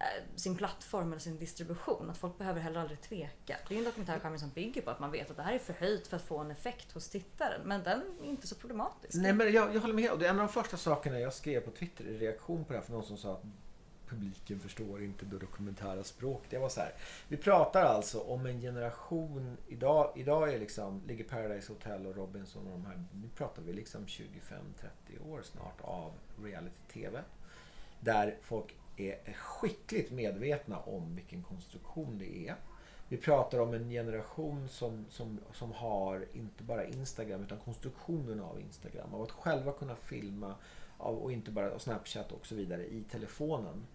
Eh, sin plattform eller sin distribution. Att folk behöver heller aldrig tveka. Det är en dokumentärgenre som bygger på att man vet att det här är förhöjt för att få en effekt hos tittaren. Men den är inte så problematisk. Nej men jag, jag håller med. Och det är en av de första sakerna jag skrev på Twitter i reaktion på det här för någon som sa att publiken förstår inte det dokumentära språk. Det var så här. Vi pratar alltså om en generation. Idag, idag är liksom, ligger Paradise Hotel och Robinson och de här. Nu pratar vi liksom 25-30 år snart av reality-tv. Där folk är skickligt medvetna om vilken konstruktion det är. Vi pratar om en generation som, som, som har inte bara Instagram utan konstruktionen av Instagram. Av att själva kunna filma av, och inte bara och Snapchat och så vidare i telefonen.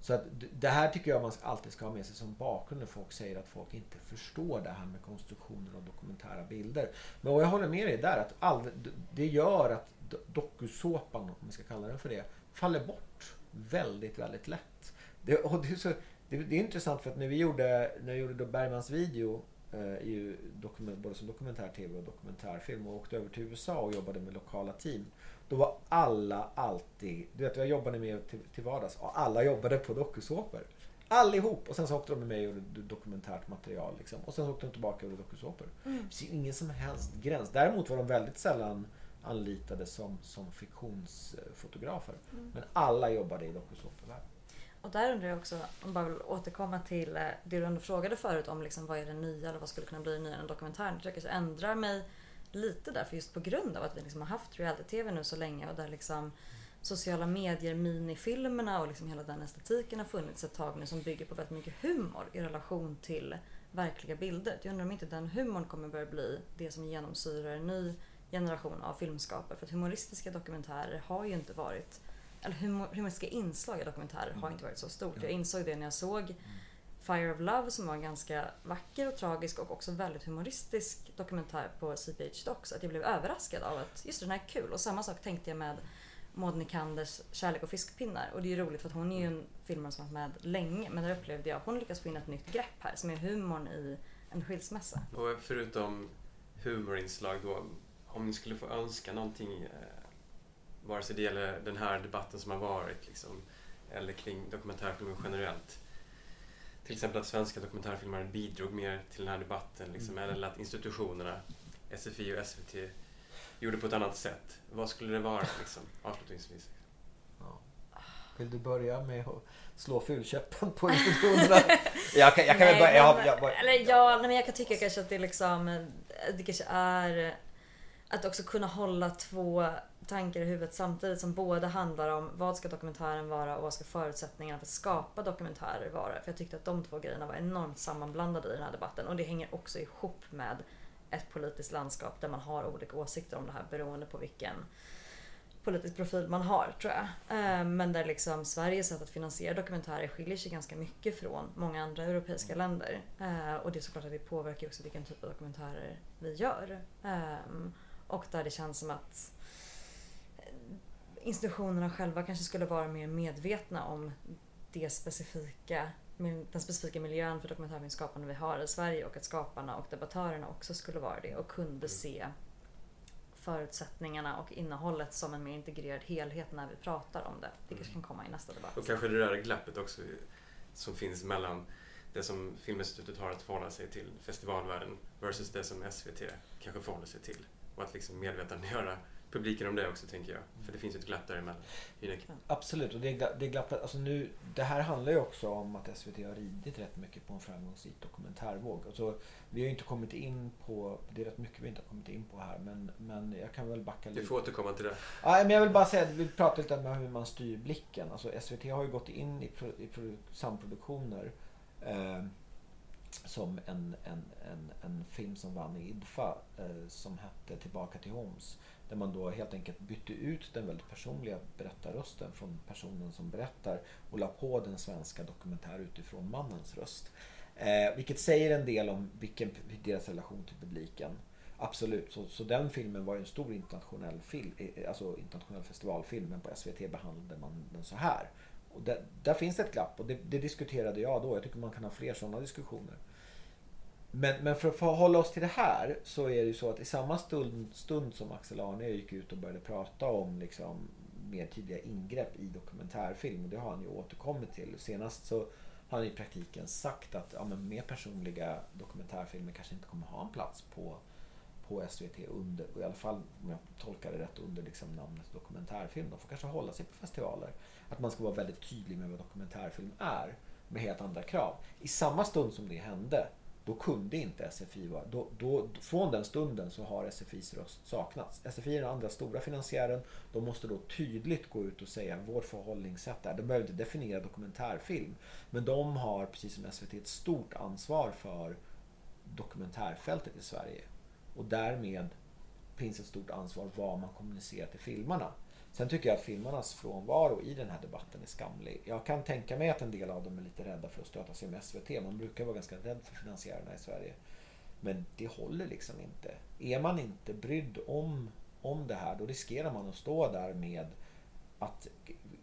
Så att det här tycker jag man alltid ska ha med sig som bakgrund när folk säger att folk inte förstår det här med konstruktionen av dokumentära bilder. Men vad jag håller med dig där att all, det gör att dokusåpan, om vi ska kalla den för det, faller bort väldigt, väldigt lätt. Det, och det, är så, det, det, är intressant för att när vi gjorde, när vi gjorde Bergmans video eh, dokument, både som dokumentär-tv och dokumentärfilm och åkte över till USA och jobbade med lokala team. Då var alla alltid, du vet jag jobbade med till, till vardags och alla jobbade på dokusåpor. Allihop! Och sen så åkte de med mig och gjorde dokumentärt material. Liksom. Och sen så åkte de tillbaka och gjorde dokusåpor. Mm. Finns ingen som helst gräns. Däremot var de väldigt sällan anlitade som, som fiktionsfotografer. Mm. Men alla jobbade i dokusåpavärlden. Och där undrar jag också, om bara vill återkomma till eh, det du ändå frågade förut om liksom, vad är det nya eller vad skulle kunna bli det nya i en dokumentär. Jag tycker jag ändrar mig lite där, för just på grund av att vi liksom har haft reality-tv nu så länge och där liksom sociala medier, minifilmerna och liksom hela den estetiken har funnits ett tag nu som bygger på väldigt mycket humor i relation till verkliga bilder. Jag undrar om inte den humorn kommer börja bli det som genomsyrar en ny generation av filmskapare. För att humoristiska dokumentärer har ju inte varit, eller humor, humoristiska inslag i dokumentärer mm. har inte varit så stort. Jag insåg det när jag såg mm. Fire of Love som var en ganska vacker och tragisk och också väldigt humoristisk dokumentär på CPH Docs. Att jag blev överraskad av att just den här är kul. Och samma sak tänkte jag med Maud Nikanders Kärlek och fiskpinnar. Och det är ju roligt för att hon är ju en filmare som har varit med länge. Men där upplevde jag att hon lyckas få in ett nytt grepp här som är humorn i en skilsmässa. Och förutom humorinslag då om ni skulle få önska någonting, eh, vare sig det gäller den här debatten som har varit liksom, eller kring dokumentärfilmer generellt. Till exempel att svenska dokumentärfilmare bidrog mer till den här debatten liksom, Mm. eller att institutionerna, SFI och SVT, gjorde på ett annat sätt. Vad skulle det vara liksom, avslutningsvis? Ja. Vill du börja med att slå fulkäppen på institutionerna? jag kan, jag kan väl Nej, börja. Jag, men- jag, jag, eller ja, nej, men jag kan tycka kanske att det liksom Det kanske är Att också kunna hålla två tankar i huvudet samtidigt som båda handlar om vad ska dokumentären vara och vad ska förutsättningarna för att skapa dokumentärer vara. För jag tyckte att de två grejerna var enormt sammanblandade i den här debatten och det hänger också ihop med ett politiskt landskap där man har olika åsikter om det här beroende på vilken politisk profil man har tror jag. Eh, Men där liksom Sveriges sätt att finansiera dokumentärer skiljer sig ganska mycket från många andra europeiska länder. Eh, Och det är såklart att det påverkar också vilken typ av dokumentärer vi gör. Och där det känns som att eh, institutionerna själva kanske skulle vara mer medvetna om det specifika, den specifika miljön för dokumentärfilmskapande vi har i Sverige och att skaparna och debattörerna också skulle vara det och kunde se förutsättningarna och innehållet som en mer integrerad helhet när vi pratar om det. Det kanske kan komma i nästa debatt. Och kanske det där glappet också som finns mellan det som Filminstitutet har att förhålla sig till, festivalvärlden, versus det som SVT kanske förhåller sig till. Och att liksom medvetandegöra publiken om det också, tänker jag. För det finns ju ett glapp däremellan. Hynek. Absolut, och det, det glappet, alltså nu, det här handlar ju också om att SVT har ridit rätt mycket på en framgångsrik dokumentärvåg. Alltså, vi har ju inte kommit in på, det är rätt mycket vi inte har kommit in på här, men, men jag kan väl backa Du lite. får återkomma till det. Ja, men jag vill bara säga, vi pratar lite om hur man styr blicken. Alltså SVT har ju gått in i, pro, i pro, samproduktioner eh, som en, en, en, en film som vann i IDFA eh, som hette Tillbaka till Homs. Där man då helt enkelt bytte ut den väldigt personliga berättarrösten från personen som berättar och la på den svenska dokumentär utifrån mannens röst. Eh, vilket säger en del om vilken, deras relation till publiken. Absolut, så, så den filmen var ju en stor internationell film, eh, alltså internationell festivalfilm, men på SVT behandlade man den så här. Och där, där finns det ett glapp och det, det diskuterade jag då. Jag tycker man kan ha fler sådana diskussioner. Men, men för att hålla oss till det här så är det ju så att i samma stund, stund som Axel Arne gick ut och började prata om liksom mer tydliga ingrepp i dokumentärfilm och det har han ju återkommit till. Senast så har han i praktiken sagt att ja, men mer personliga dokumentärfilmer kanske inte kommer ha en plats på, på SVT under, i alla fall om jag tolkar det rätt, under liksom namnet dokumentärfilm. De får kanske hålla sig på festivaler. Att man ska vara väldigt tydlig med vad dokumentärfilm är med helt andra krav. I samma stund som det hände då kunde inte SFI vara... Då, då, från den stunden så har SFIs röst saknats. SFI är den andra stora finansiären. De måste då tydligt gå ut och säga vårt förhållningssätt är. De behöver inte definiera dokumentärfilm. Men de har, precis som SVT, ett stort ansvar för dokumentärfältet i Sverige. Och därmed finns ett stort ansvar vad man kommunicerar till filmarna. Sen tycker jag att filmarnas frånvaro i den här debatten är skamlig. Jag kan tänka mig att en del av dem är lite rädda för att stöta sig med SVT. Man brukar vara ganska rädd för finansiärerna i Sverige. Men det håller liksom inte. Är man inte brydd om, om det här då riskerar man att stå där med att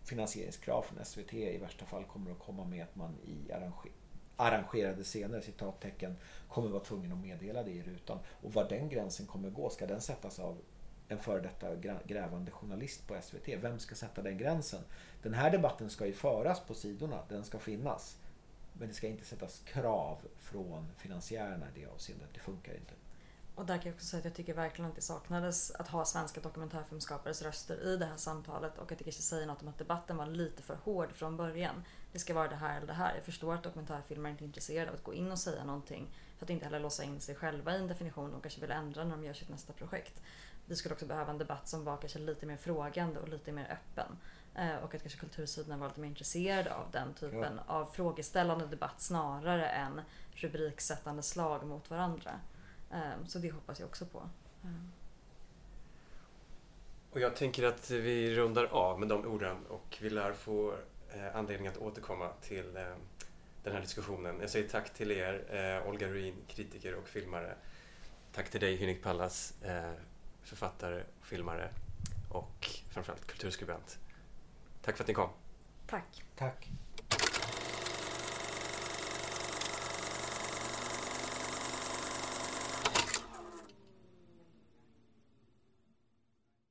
finansieringskrav från SVT i värsta fall kommer att komma med att man i arrange arrangerade scener, citattecken, kommer vara tvungen att meddela det i rutan. Och var den gränsen kommer gå, ska den sättas av en före detta grävande journalist på SVT. Vem ska sätta den gränsen? Den här debatten ska ju föras på sidorna, den ska finnas. Men det ska inte sättas krav från finansiärerna i det avseendet. Det funkar inte. Och där kan jag också säga att jag tycker verkligen att det saknades att ha svenska dokumentärfilmskapares röster i det här samtalet och att det kanske säger något om att debatten var lite för hård från början. Det ska vara det här eller det här. Jag förstår att dokumentärfilmer inte är intresserade av att gå in och säga någonting för att inte heller låsa in sig själva i en definition de kanske vill ändra när de gör sitt nästa projekt. Vi skulle också behöva en debatt som var kanske lite mer frågande och lite mer öppen. Och att kanske kultursidorna var lite mer intresserade av den typen ja. av frågeställande debatt snarare än rubriksättande slag mot varandra. Så det hoppas jag också på. Och jag tänker att vi rundar av med de orden och vi lär få anledning att återkomma till den här diskussionen. Jag säger tack till er, Olga Ruin, kritiker och filmare. Tack till dig, Hynik Pallas, författare och filmare och framförallt kulturskribent. Tack för att ni kom. Tack. Tack.